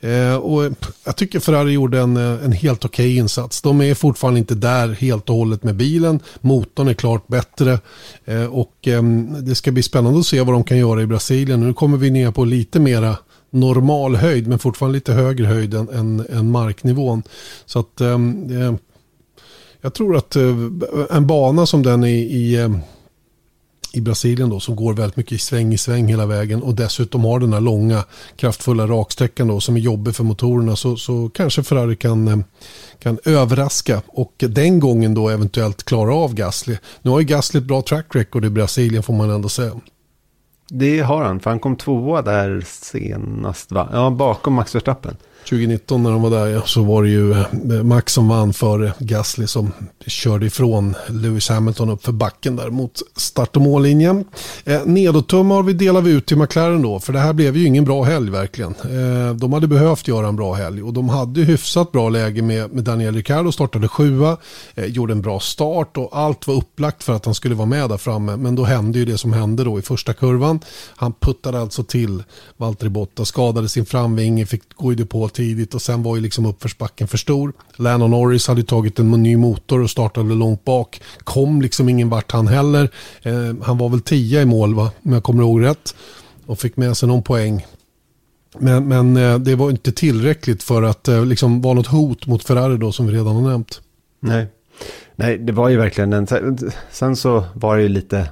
Eh, och jag tycker Ferrari gjorde en, eh, en helt okej okay insats. De är fortfarande inte där helt och hållet med bilen. Motorn är klart bättre. Eh, och eh, det ska bli spännande att se vad de kan göra i Brasilien. Nu kommer vi ner på lite mera normal höjd men fortfarande lite högre höjd än, än, än marknivån. Så att ehm, eh, jag tror att eh, en bana som den i, i ehm, i Brasilien då som går väldigt mycket i sväng i sväng hela vägen och dessutom har den här långa kraftfulla raksträckan då som är jobbig för motorerna så, så kanske Ferrari kan, eh, kan överraska och den gången då eventuellt klara av Gasly. Nu har ju Gasly ett bra track record i Brasilien får man ändå säga. Det har han, för han kom tvåa där senast va? Ja, bakom Max Verstappen. 2019 när de var där ja, så var det ju eh, Max som vann före Gasly som körde ifrån Lewis Hamilton upp för backen där mot start och mållinjen. Eh, Nedåttummar vi delar vi ut till McLaren då för det här blev ju ingen bra helg verkligen. Eh, de hade behövt göra en bra helg och de hade hyfsat bra läge med, med Daniel Ricciardo startade sjua, eh, gjorde en bra start och allt var upplagt för att han skulle vara med där framme men då hände ju det som hände då i första kurvan. Han puttade alltså till Valtteri Botta, skadade sin framvinge, fick gå i depå tidigt och sen var ju liksom uppförsbacken för stor. Lennon Norris hade tagit en ny motor och startade långt bak. Kom liksom ingen vart han heller. Eh, han var väl tia i mål va, om jag kommer ihåg rätt. Och fick med sig någon poäng. Men, men eh, det var inte tillräckligt för att eh, liksom vara något hot mot Ferrari då som vi redan har nämnt. Nej, Nej det var ju verkligen en... Sen så var det ju lite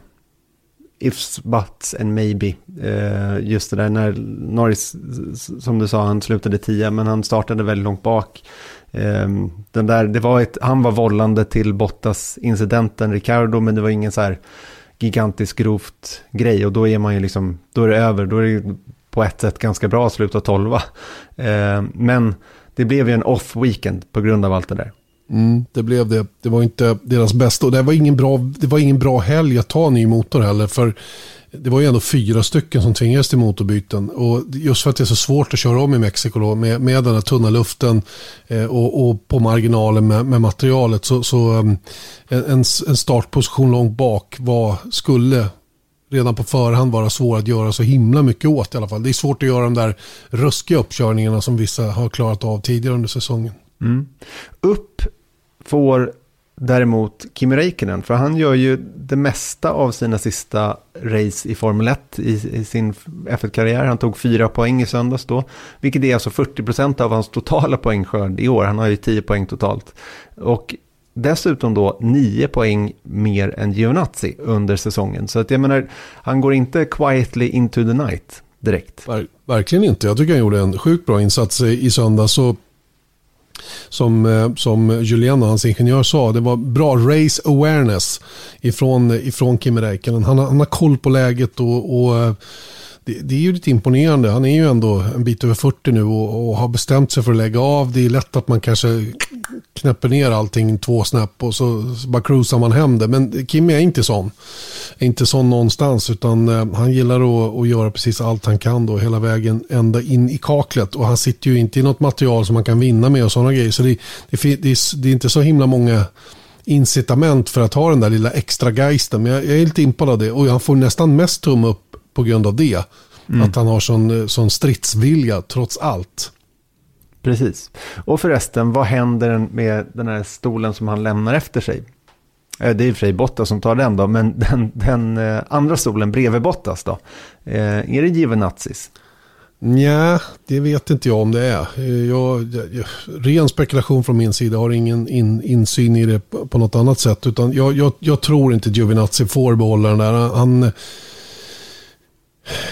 ifs, buts and maybe. Eh, just det där när Norris, som du sa, han slutade tia, men han startade väldigt långt bak. Eh, den där, det var ett, han var vållande till Bottas-incidenten, Ricardo, men det var ingen så här gigantisk grovt grej och då är man ju liksom, då är det över, då är det på ett sätt ganska bra att sluta tolva. Eh, men det blev ju en off-weekend på grund av allt det där. Mm, det blev det. Det var inte deras bästa. Och det var ingen bra, det var ingen bra helg att ta ny motor heller. För det var ju ändå fyra stycken som tvingades till motorbyten. Och just för att det är så svårt att köra om i Mexiko då, med, med den här tunna luften eh, och, och, på marginalen med, med materialet. Så, så um, en, en startposition långt bak var, skulle redan på förhand vara svår att göra så himla mycket åt i alla fall. Det är svårt att göra de där ruskiga uppkörningarna som vissa har klarat av tidigare under säsongen. Mm. Upp får däremot Kimi Räikkönen, för han gör ju det mesta av sina sista race i Formel 1 i, i sin F1-karriär. Han tog fyra poäng i söndags då, vilket är alltså 40% av hans totala poängskörd i år. Han har ju 10 poäng totalt. Och dessutom då 9 poäng mer än Giovinazzi under säsongen. Så att jag menar, han går inte quietly into the night direkt. Ver verkligen inte. Jag tycker han gjorde en sjukt bra insats i söndags. Så som, eh, som Julien och hans ingenjör sa, det var bra race awareness ifrån, ifrån Kimi Räikkönen. Han, han har koll på läget och, och eh, det, det, är ju lite imponerande. Han är ju ändå en bit över 40 nu och, och, har bestämt sig för att lägga av. Det är lätt att man kanske knäpper ner allting två snäpp och så, så bara cruisar man hem det. Men Kim är inte sån. Är inte sån någonstans utan eh, han gillar att, att göra precis allt han kan då hela vägen ända in i kaklet. Och han sitter ju inte i något material som man kan vinna med och sådana grejer. Så det, det, det, är, det är inte så himla många incitament för att ha den där lilla extra geisten. Men jag, jag är lite impad av det och han får nästan mest tumme upp på grund av det. Mm. Att han har sån, sån stridsvilja trots allt. Precis. Och förresten, vad händer med den här stolen som han lämnar efter sig? Eh, det är i och för sig Bottas som tar den då, men den, den eh, andra stolen bredvid Bottas då? Eh, är det Givenazis? Nja, det vet inte jag om det är. Jag, jag, ren spekulation från min sida, har ingen in, insyn i det på något annat sätt. Utan jag, jag, jag tror inte Giovinazzi får behålla den där. Han,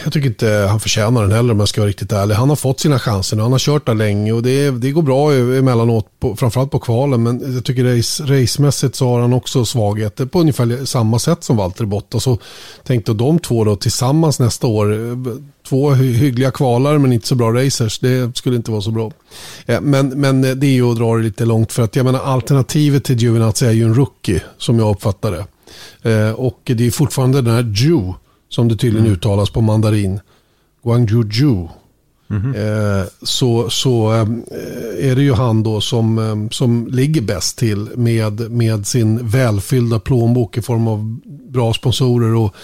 jag tycker inte han förtjänar den heller om jag ska vara riktigt ärlig. Han har fått sina chanser nu. Han har kört där länge och det, det går bra emellanåt, på, framförallt på kvalen. Men jag tycker race, racemässigt så har han också svagheter på ungefär samma sätt som Valtteri Bottas. Så tänkte de två då tillsammans nästa år. Två hyggliga kvalar men inte så bra racers. Det skulle inte vara så bra. Eh, men, men det är ju att dra det lite långt för att jag menar alternativet till Giovinazzi är ju en rookie som jag uppfattar det. Eh, och det är fortfarande den här Jew som det tydligen mm. uttalas på mandarin, Guangzhou. Mm -hmm. så så eh, är det ju han då som, eh, som ligger bäst till med, med sin välfyllda plånbok i form av bra sponsorer och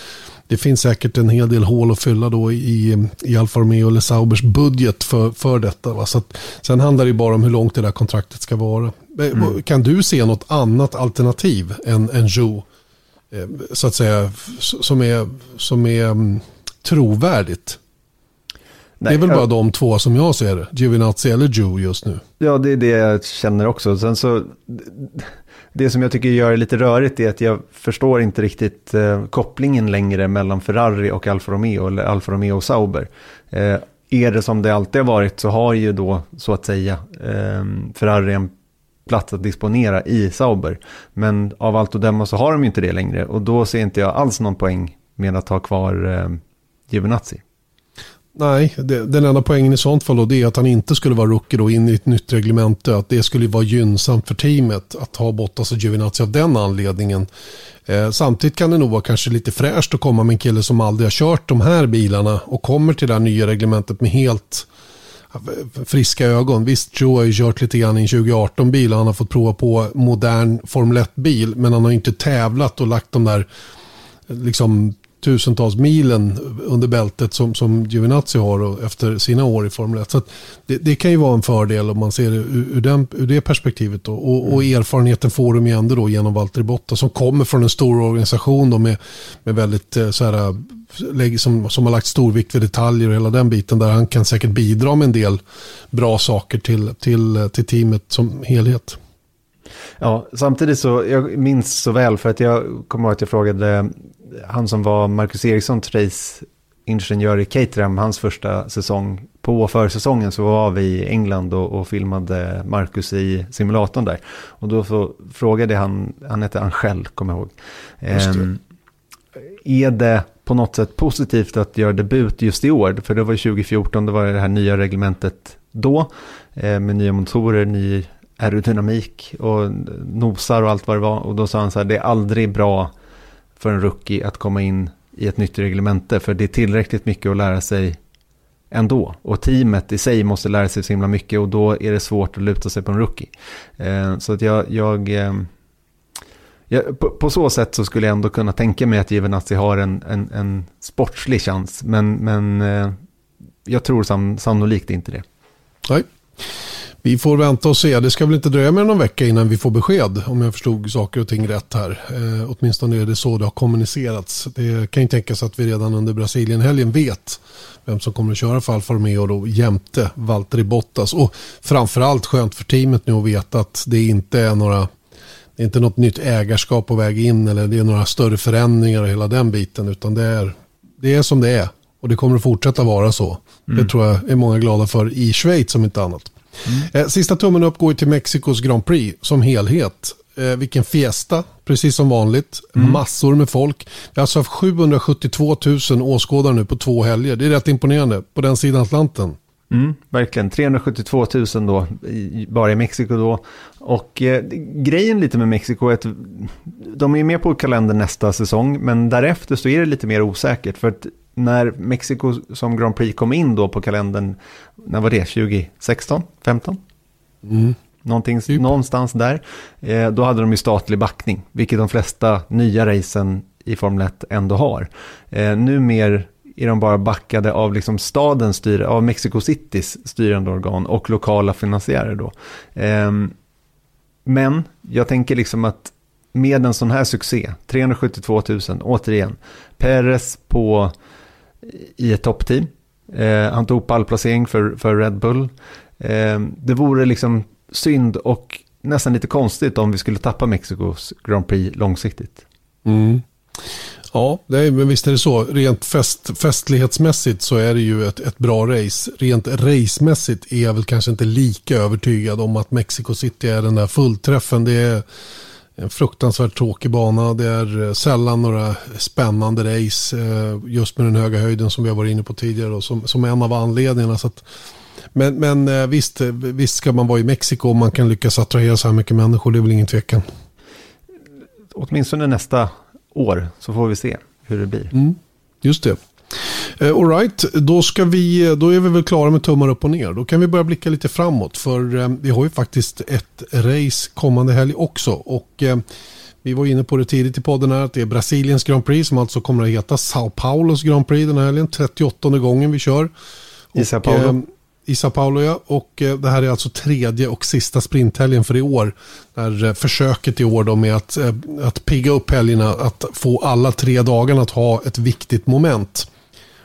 det finns säkert en hel del hål att fylla då i, i Alfa Romeo eller Saubers budget för, för detta. Va? Så att, sen handlar det bara om hur långt det där kontraktet ska vara. Mm. Kan du se något annat alternativ än, än Joe? Eh, så att säga, som är, som är um, trovärdigt? Nej, det är väl bara de två som jag ser det. Giovinazzi eller Joe just nu. Ja, det är det jag känner också. Sen så, det som jag tycker gör det lite rörigt är att jag förstår inte riktigt eh, kopplingen längre mellan Ferrari och Alfa Romeo eller Alfa Romeo och Sauber. Eh, är det som det alltid har varit så har ju då så att säga eh, Ferrari en plats att disponera i Sauber. Men av allt att döma så har de ju inte det längre och då ser inte jag alls någon poäng med att ha kvar eh, Giovinazzi. Nej, det, den enda poängen i sånt fall då, det är att han inte skulle vara rookie då in i ett nytt reglemente. Att det skulle vara gynnsamt för teamet att ha Bottas alltså, och Giovinazzi av den anledningen. Eh, samtidigt kan det nog vara kanske lite fräscht att komma med en kille som aldrig har kört de här bilarna och kommer till det här nya reglementet med helt friska ögon. Visst, Joe har ju kört lite grann i en 2018-bil och han har fått prova på modern Formel 1-bil. Men han har inte tävlat och lagt de där liksom tusentals milen under bältet som, som Giovinazzi har efter sina år i Formel 1. Så det, det, kan ju vara en fördel om man ser det ur, ur, den, ur det perspektivet. Då. Och, och, mm. erfarenheten får de ju ändå då genom Valtteri Bottas som kommer från en stor organisation då med, med väldigt eh, så här, som, som har lagt stor vikt vid detaljer och hela den biten där han kan säkert bidra med en del bra saker till, till, till teamet som helhet. Ja, samtidigt så, jag minns så väl för att jag kommer ihåg att jag frågade han som var Marcus Erikssons raceingenjör i Caterham, hans första säsong. På försäsongen så var vi i England och, och filmade Marcus i simulatorn där. Och då så frågade han, han hette Angel, kommer jag ihåg. Ehm, är det på något sätt positivt att göra debut just i år? För det var 2014, det var det här nya reglementet då. Eh, med nya motorer, ny aerodynamik och nosar och allt vad det var. Och då sa han så här, det är aldrig bra för en rookie att komma in i ett nytt reglemente. För det är tillräckligt mycket att lära sig ändå. Och teamet i sig måste lära sig så himla mycket och då är det svårt att luta sig på en rookie. Eh, så att jag, jag, eh, jag på, på, så sätt så skulle jag ändå kunna tänka mig att Givenazzi har en, en, en sportslig chans. Men, men eh, jag tror sam, sannolikt inte det. Nej. Vi får vänta och se. Det ska väl inte dröja mer än någon vecka innan vi får besked om jag förstod saker och ting rätt här. Eh, åtminstone är det så det har kommunicerats. Det kan ju tänkas att vi redan under Brasilienhelgen vet vem som kommer att köra för Alfa Romeo då jämte Valtteri Bottas. Och framförallt skönt för teamet nu att veta att det inte är några det är inte något nytt ägarskap på väg in eller det är några större förändringar och hela den biten utan det är, det är som det är. Och det kommer att fortsätta vara så. Mm. Det tror jag är många glada för i Schweiz som inte annat. Mm. Sista tummen upp går till Mexikos Grand Prix som helhet. Eh, vilken fiesta, precis som vanligt. Mm. Massor med folk. Vi har alltså haft 772 000 åskådare nu på två helger. Det är rätt imponerande på den sidan Atlanten. Mm, verkligen, 372 000 då, bara i Mexiko då. Och eh, grejen lite med Mexiko är att de är med på kalendern nästa säsong, men därefter så är det lite mer osäkert. För att när Mexiko som Grand Prix kom in då på kalendern, när var det? 2016? 15? Mm. Någonting, typ. Någonstans där. Eh, då hade de ju statlig backning, vilket de flesta nya racen i Formel 1 ändå har. Eh, mer är de bara backade av liksom stadens styre, av Mexico Citys styrande organ och lokala finansiärer då. Eh, men jag tänker liksom att med en sån här succé, 372 000, återigen, Perez på i ett toppteam. Eh, han tog pallplacering för, för Red Bull. Eh, det vore liksom synd och nästan lite konstigt om vi skulle tappa Mexikos Grand Prix långsiktigt. Mm. Ja, det är, men visst är det så. Rent fest, festlighetsmässigt så är det ju ett, ett bra race. Rent racemässigt är jag väl kanske inte lika övertygad om att Mexico City är den där fullträffen. Det är en fruktansvärt tråkig bana. Det är eh, sällan några spännande race eh, just med den höga höjden som vi har varit inne på tidigare då, som, som en av anledningarna. Så att, men, men eh, visst, visst ska man vara i Mexiko om man kan lyckas attrahera så här mycket människor. Det är väl ingen tvekan. Åtminstone nästa år så får vi se hur det blir. Mm, just det. Uh, all right, då, ska vi, då är vi väl klara med tummar upp och ner. Då kan vi börja blicka lite framåt. För uh, vi har ju faktiskt ett race kommande helg också. Och uh, Vi var inne på det tidigt i podden här att det är Brasiliens Grand Prix som alltså kommer att heta Sao Paulos Grand Prix den här helgen. 38 gången vi kör. I Sao Paulo. Eh, I Sao Paulo ja. Och eh, det här är alltså tredje och sista sprinthelgen för i år. Där eh, försöket i år då med att, eh, att pigga upp helgerna. Att få alla tre dagarna att ha ett viktigt moment.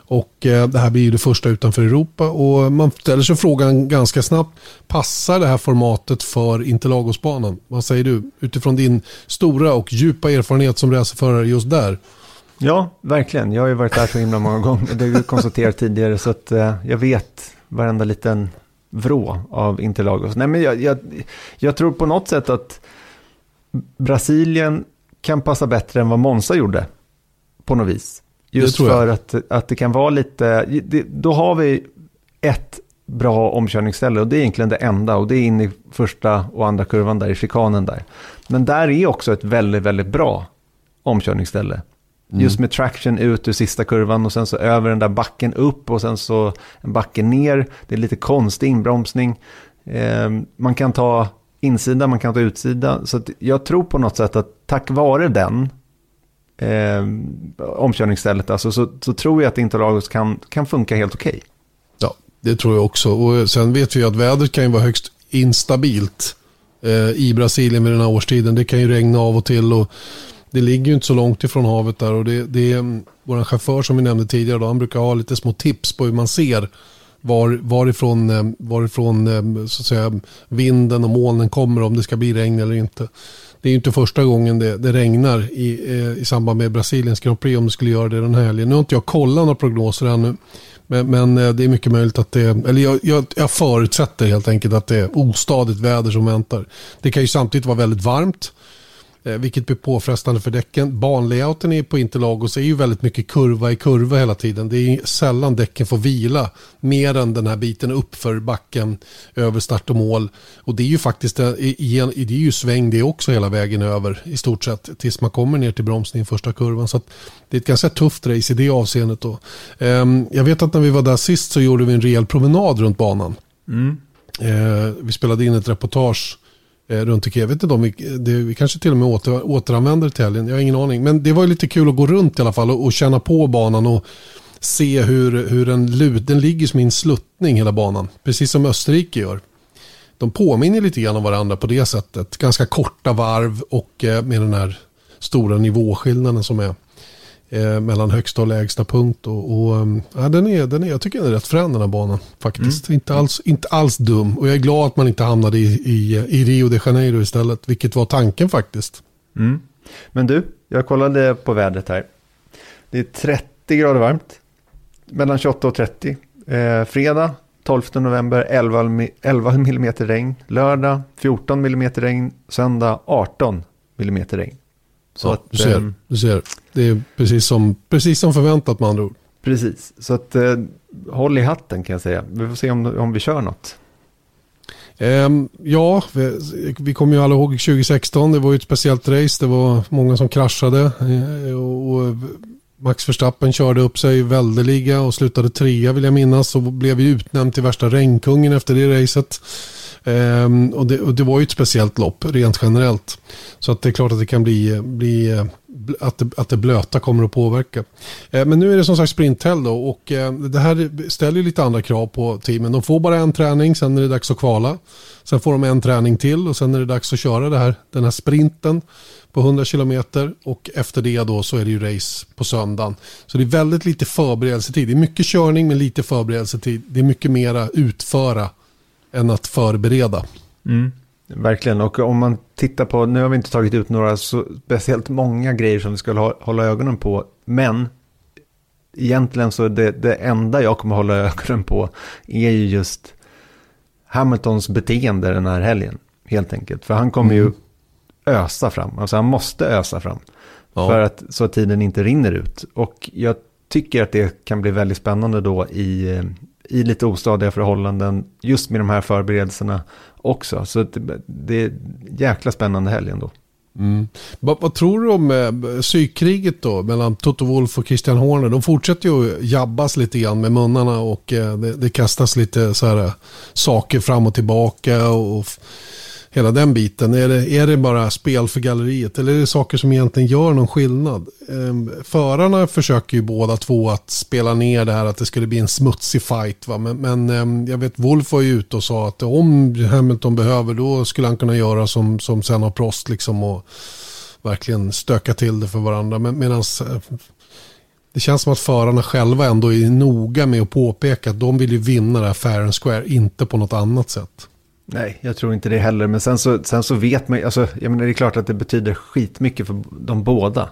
Och eh, det här blir ju det första utanför Europa och man ställer sig frågan ganska snabbt. Passar det här formatet för Interlagosbanan? Vad säger du utifrån din stora och djupa erfarenhet som racerförare just där? Ja, verkligen. Jag har ju varit där så himla många gånger. Det har vi konstaterat tidigare så att eh, jag vet varenda liten vrå av Interlagos. Nej, men jag, jag, jag tror på något sätt att Brasilien kan passa bättre än vad Monza gjorde på något vis. Just för att, att det kan vara lite, det, då har vi ett bra omkörningsställe och det är egentligen det enda och det är in i första och andra kurvan där i chikanen där. Men där är också ett väldigt, väldigt bra omkörningsställe. Mm. Just med traction ut ur sista kurvan och sen så över den där backen upp och sen så en backe ner. Det är lite konstig inbromsning. Eh, man kan ta insida, man kan ta utsida. Så jag tror på något sätt att tack vare den eh, omkörningsstället alltså, så, så tror jag att Interlagos kan, kan funka helt okej. Okay. Ja, det tror jag också. Och eh, sen vet vi att vädret kan ju vara högst instabilt eh, i Brasilien vid den här årstiden. Det kan ju regna av och till och det ligger ju inte så långt ifrån havet där. Och det, det är mm, vår chaufför som vi nämnde tidigare, då, han brukar ha lite små tips på hur man ser var, varifrån, eh, varifrån eh, så att säga, vinden och molnen kommer, om det ska bli regn eller inte. Det är ju inte första gången det, det regnar i, eh, i samband med Brasiliens Grand Prix om det skulle göra det den här helgen. Nu har inte jag kollat några prognoser ännu. Men, men eh, det är mycket möjligt att det, eller jag, jag, jag, förutsätter helt enkelt att det är ostadigt väder som väntar. Det kan ju samtidigt vara väldigt varmt. Eh, vilket blir påfrestande för däcken. Banlayouten på Interlagos är ju väldigt mycket kurva i kurva hela tiden. Det är sällan däcken får vila mer än den här biten upp för backen över start och mål. Och det är ju faktiskt det är ju sväng det också hela vägen över i stort sett tills man kommer ner till bromsning i första kurvan. Så det är ett ganska tufft race i det avseendet. Då. Ehm, jag vet att när vi var där sist så gjorde vi en rejäl promenad runt banan. Mm. Eh, vi spelade in ett reportage Eh, Eh, runt omkring. Jag vet inte om vi, det, vi kanske till och med åter, återanvänder till helgen. Jag har ingen aning. Men det var ju lite kul att gå runt i alla fall och, och känna på banan och se hur, hur den, lut, den ligger som i en sluttning hela banan. Precis som Österrike gör. De påminner lite grann om varandra på det sättet. Ganska korta varv och eh, med den här stora nivåskillnaden som är eh, mellan högsta och lägsta punkt. Och, och ehm, ja, den är, den är, jag tycker den är rätt frän den här banan faktiskt. Mm. Inte, alls, inte alls dum. Och jag är glad att man inte hamnade i, i, i Rio de Janeiro istället. Vilket var tanken faktiskt. Mm. Men du, jag kollade på vädret här. Det är 30 grader varmt. Mellan 28 och 30. Eh, fredag 12 november 11, 11 mm regn. Lördag 14 mm regn. Söndag 18 mm regn. Så ja, att, du, ser, ähm, du ser, det är precis som, precis som förväntat med andra ord. Precis, så att äh, håll i hatten kan jag säga. Vi får se om, om vi kör något. Um, ja, vi, vi kommer ju alla ihåg 2016. Det var ju ett speciellt race. Det var många som kraschade. Uh, och Max Verstappen körde upp sig väldeliga och slutade trea vill jag minnas. Och blev ju utnämnd till värsta regnkungen efter det racet. Ehm, och, det, och, det, var ju ett speciellt lopp rent generellt. Så att det är klart att det kan bli, bli eh, att, det, att det blöta kommer att påverka. Ehm, men nu är det som sagt sprinthelg då och ehm, det här ställer ju lite andra krav på teamen. De får bara en träning, sen är det dags att kvala. Sen får de en träning till och sen är det dags att köra det här, den här sprinten på 100 kilometer och efter det då så är det ju race på söndagen. Så det är väldigt lite förberedelsetid. Det är mycket körning men lite förberedelsetid. Det är mycket mera utföra än att förbereda. Mm. Verkligen, och om man tittar på, nu har vi inte tagit ut några så speciellt många grejer som vi skulle hålla ögonen på, men egentligen så det, det enda jag kommer hålla ögonen på är ju just Hamiltons beteende den här helgen, helt enkelt. För han kommer mm. ju ösa fram, alltså han måste ösa fram. Ja. För att så att tiden inte rinner ut. Och jag tycker att det kan bli väldigt spännande då i, i lite ostadiga förhållanden, just med de här förberedelserna också. Så det, det är jäkla spännande helg ändå. Mm. Vad, vad, tror du om eh, psykkriget då mellan Toto Wolf och Christian Horner? De fortsätter ju jabbas lite grann med munnarna och eh, det, det, kastas lite så här, eh, saker fram och tillbaka. Och, hela den biten. Är det, är det bara spel för galleriet eller är det saker som egentligen gör någon skillnad? Ehm, förarna försöker ju båda två att spela ner det här att det skulle bli en smutsig fight. Va? Men, men ehm, jag vet Wolf var ju ute och sa att om Hamilton behöver då skulle han kunna göra som, som sen har Prost liksom och verkligen stöka till det för varandra. Men, medans, eh, det känns som att förarna själva ändå är noga med att påpeka att de vill ju vinna det här fair and square, inte på något annat sätt. Nej, jag tror inte det heller. Men sen så, sen så vet man, alltså, jag menar, det är klart att det betyder skitmycket för de båda.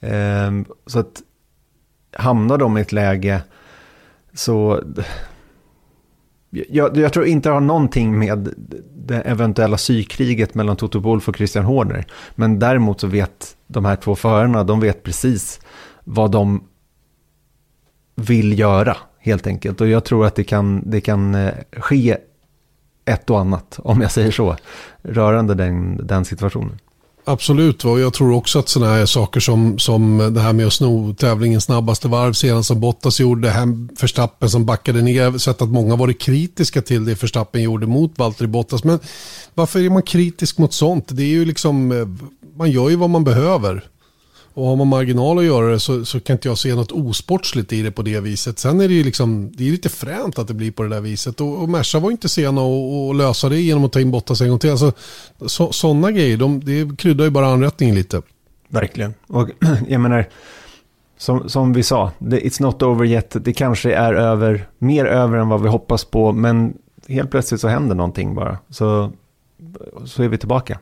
Ehm, så att hamnar de i ett läge så... Jag, jag, tror inte det har någonting med det eventuella sykriget mellan Toto Wolff och Christian Horner. Men däremot så vet de här två förarna, de vet precis vad de vill göra helt enkelt. Och jag tror att det kan, det kan eh, ske ett och annat, om jag säger så, rörande den, den situationen. Absolut, och jag tror också att sådana här saker som, som det här med att sno tävlingens snabbaste varv senast som Bottas gjorde, hem Förstappen som backade ner, sett att många varit kritiska till det Förstappen gjorde mot Valtteri Bottas. Men varför är man kritisk mot sånt? Det är ju liksom, eh, man gör ju vad man behöver. Och har man marginal att göra det så, så kan inte jag se något osportsligt i det på det viset. Sen är det ju liksom, det är lite fränt att det blir på det där viset. Och, och Merca var inte sena att lösa det genom att ta in Bottas en gång till. Alltså, så, sådana grejer, de, det kryddar ju bara anrättningen lite. Verkligen. Och jag menar, som, som vi sa, it's not over yet. Det kanske är över, mer över än vad vi hoppas på. Men helt plötsligt så händer någonting bara. Så, så är vi tillbaka.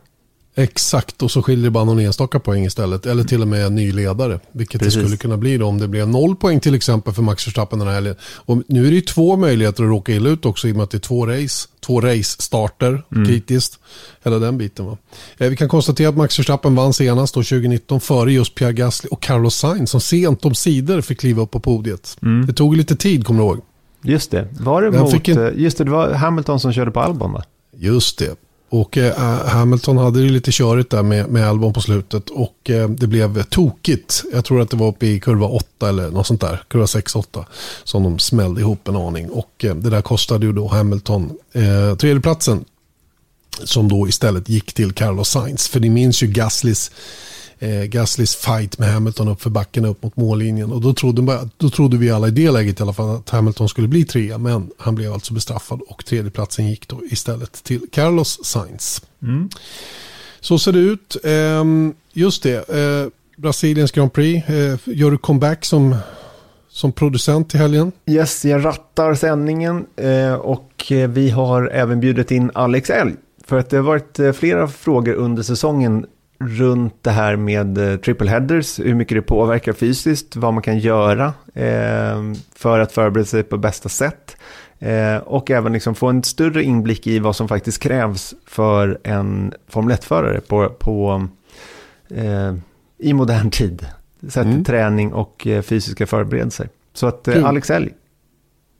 Exakt, och så skiljer det bara någon enstaka poäng istället. Eller till och med en ny ledare. Vilket Precis. det skulle kunna bli då om det blev noll poäng till exempel för Max Verstappen den här helgen. Och nu är det ju två möjligheter att råka illa ut också i och med att det är två race. Två race-starter, mm. kritiskt. Hela den biten va. Eh, vi kan konstatera att Max Verstappen vann senast då 2019 före just Pierre Gasly och Carlos Sainz som sent om sidor fick kliva upp på podiet. Mm. Det tog lite tid, kommer du ihåg? Just det, var det mot, en... just det, det var Hamilton som körde på Albon va? Just det, och eh, Hamilton hade det lite körigt där med, med Albon på slutet och eh, det blev tokigt. Jag tror att det var uppe i kurva 8 eller något sånt där, kurva 6-8, som de smällde ihop en aning. Och eh, det där kostade ju då Hamilton eh, tredjeplatsen som då istället gick till Carlos Sainz. För ni minns ju Gaslys eh, Gaslys fight med Hamilton upp för backen upp mot mållinjen. Och då trodde, då trodde vi alla i det läget i alla fall att Hamilton skulle bli trea. Men han blev alltså bestraffad och tredjeplatsen gick då istället till Carlos Sainz. Mm. Så ser det ut. Eh, just det, eh, Brasiliens Grand Prix. Eh, gör du comeback som som producent i helgen. Yes, jag rattar sändningen eh, och eh, vi har även bjudit in Alex Elg. För att det har varit eh, flera frågor under säsongen runt det här med eh, triple headers, hur mycket det påverkar fysiskt, vad man kan göra eh, för att förbereda sig på bästa sätt. Eh, och även liksom få en större inblick i vad som faktiskt krävs för en Formel 1-förare på, på, i modern tid. Sett mm. träning och fysiska förberedelser. Så att eh, Alex Elg,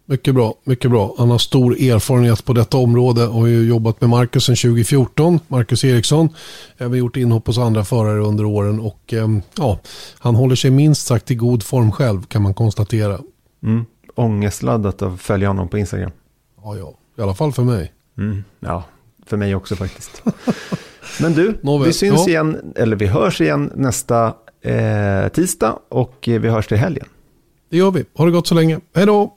mycket bra, mycket bra. Han har stor erfarenhet på detta område och har ju jobbat med Marcus sedan 2014. Marcus Eriksson. Även gjort inhopp hos andra förare under åren och ehm, ja, han håller sig minst sagt i god form själv kan man konstatera. Mm. Ångestladdat att följa honom på Instagram. Ja, ja. I alla fall för mig. Mm. Ja, för mig också faktiskt. Men du, Nåväl. vi syns ja. igen, eller vi hörs igen nästa eh, tisdag och vi hörs till helgen. Det gör vi. Ha det gott så länge. Hej då!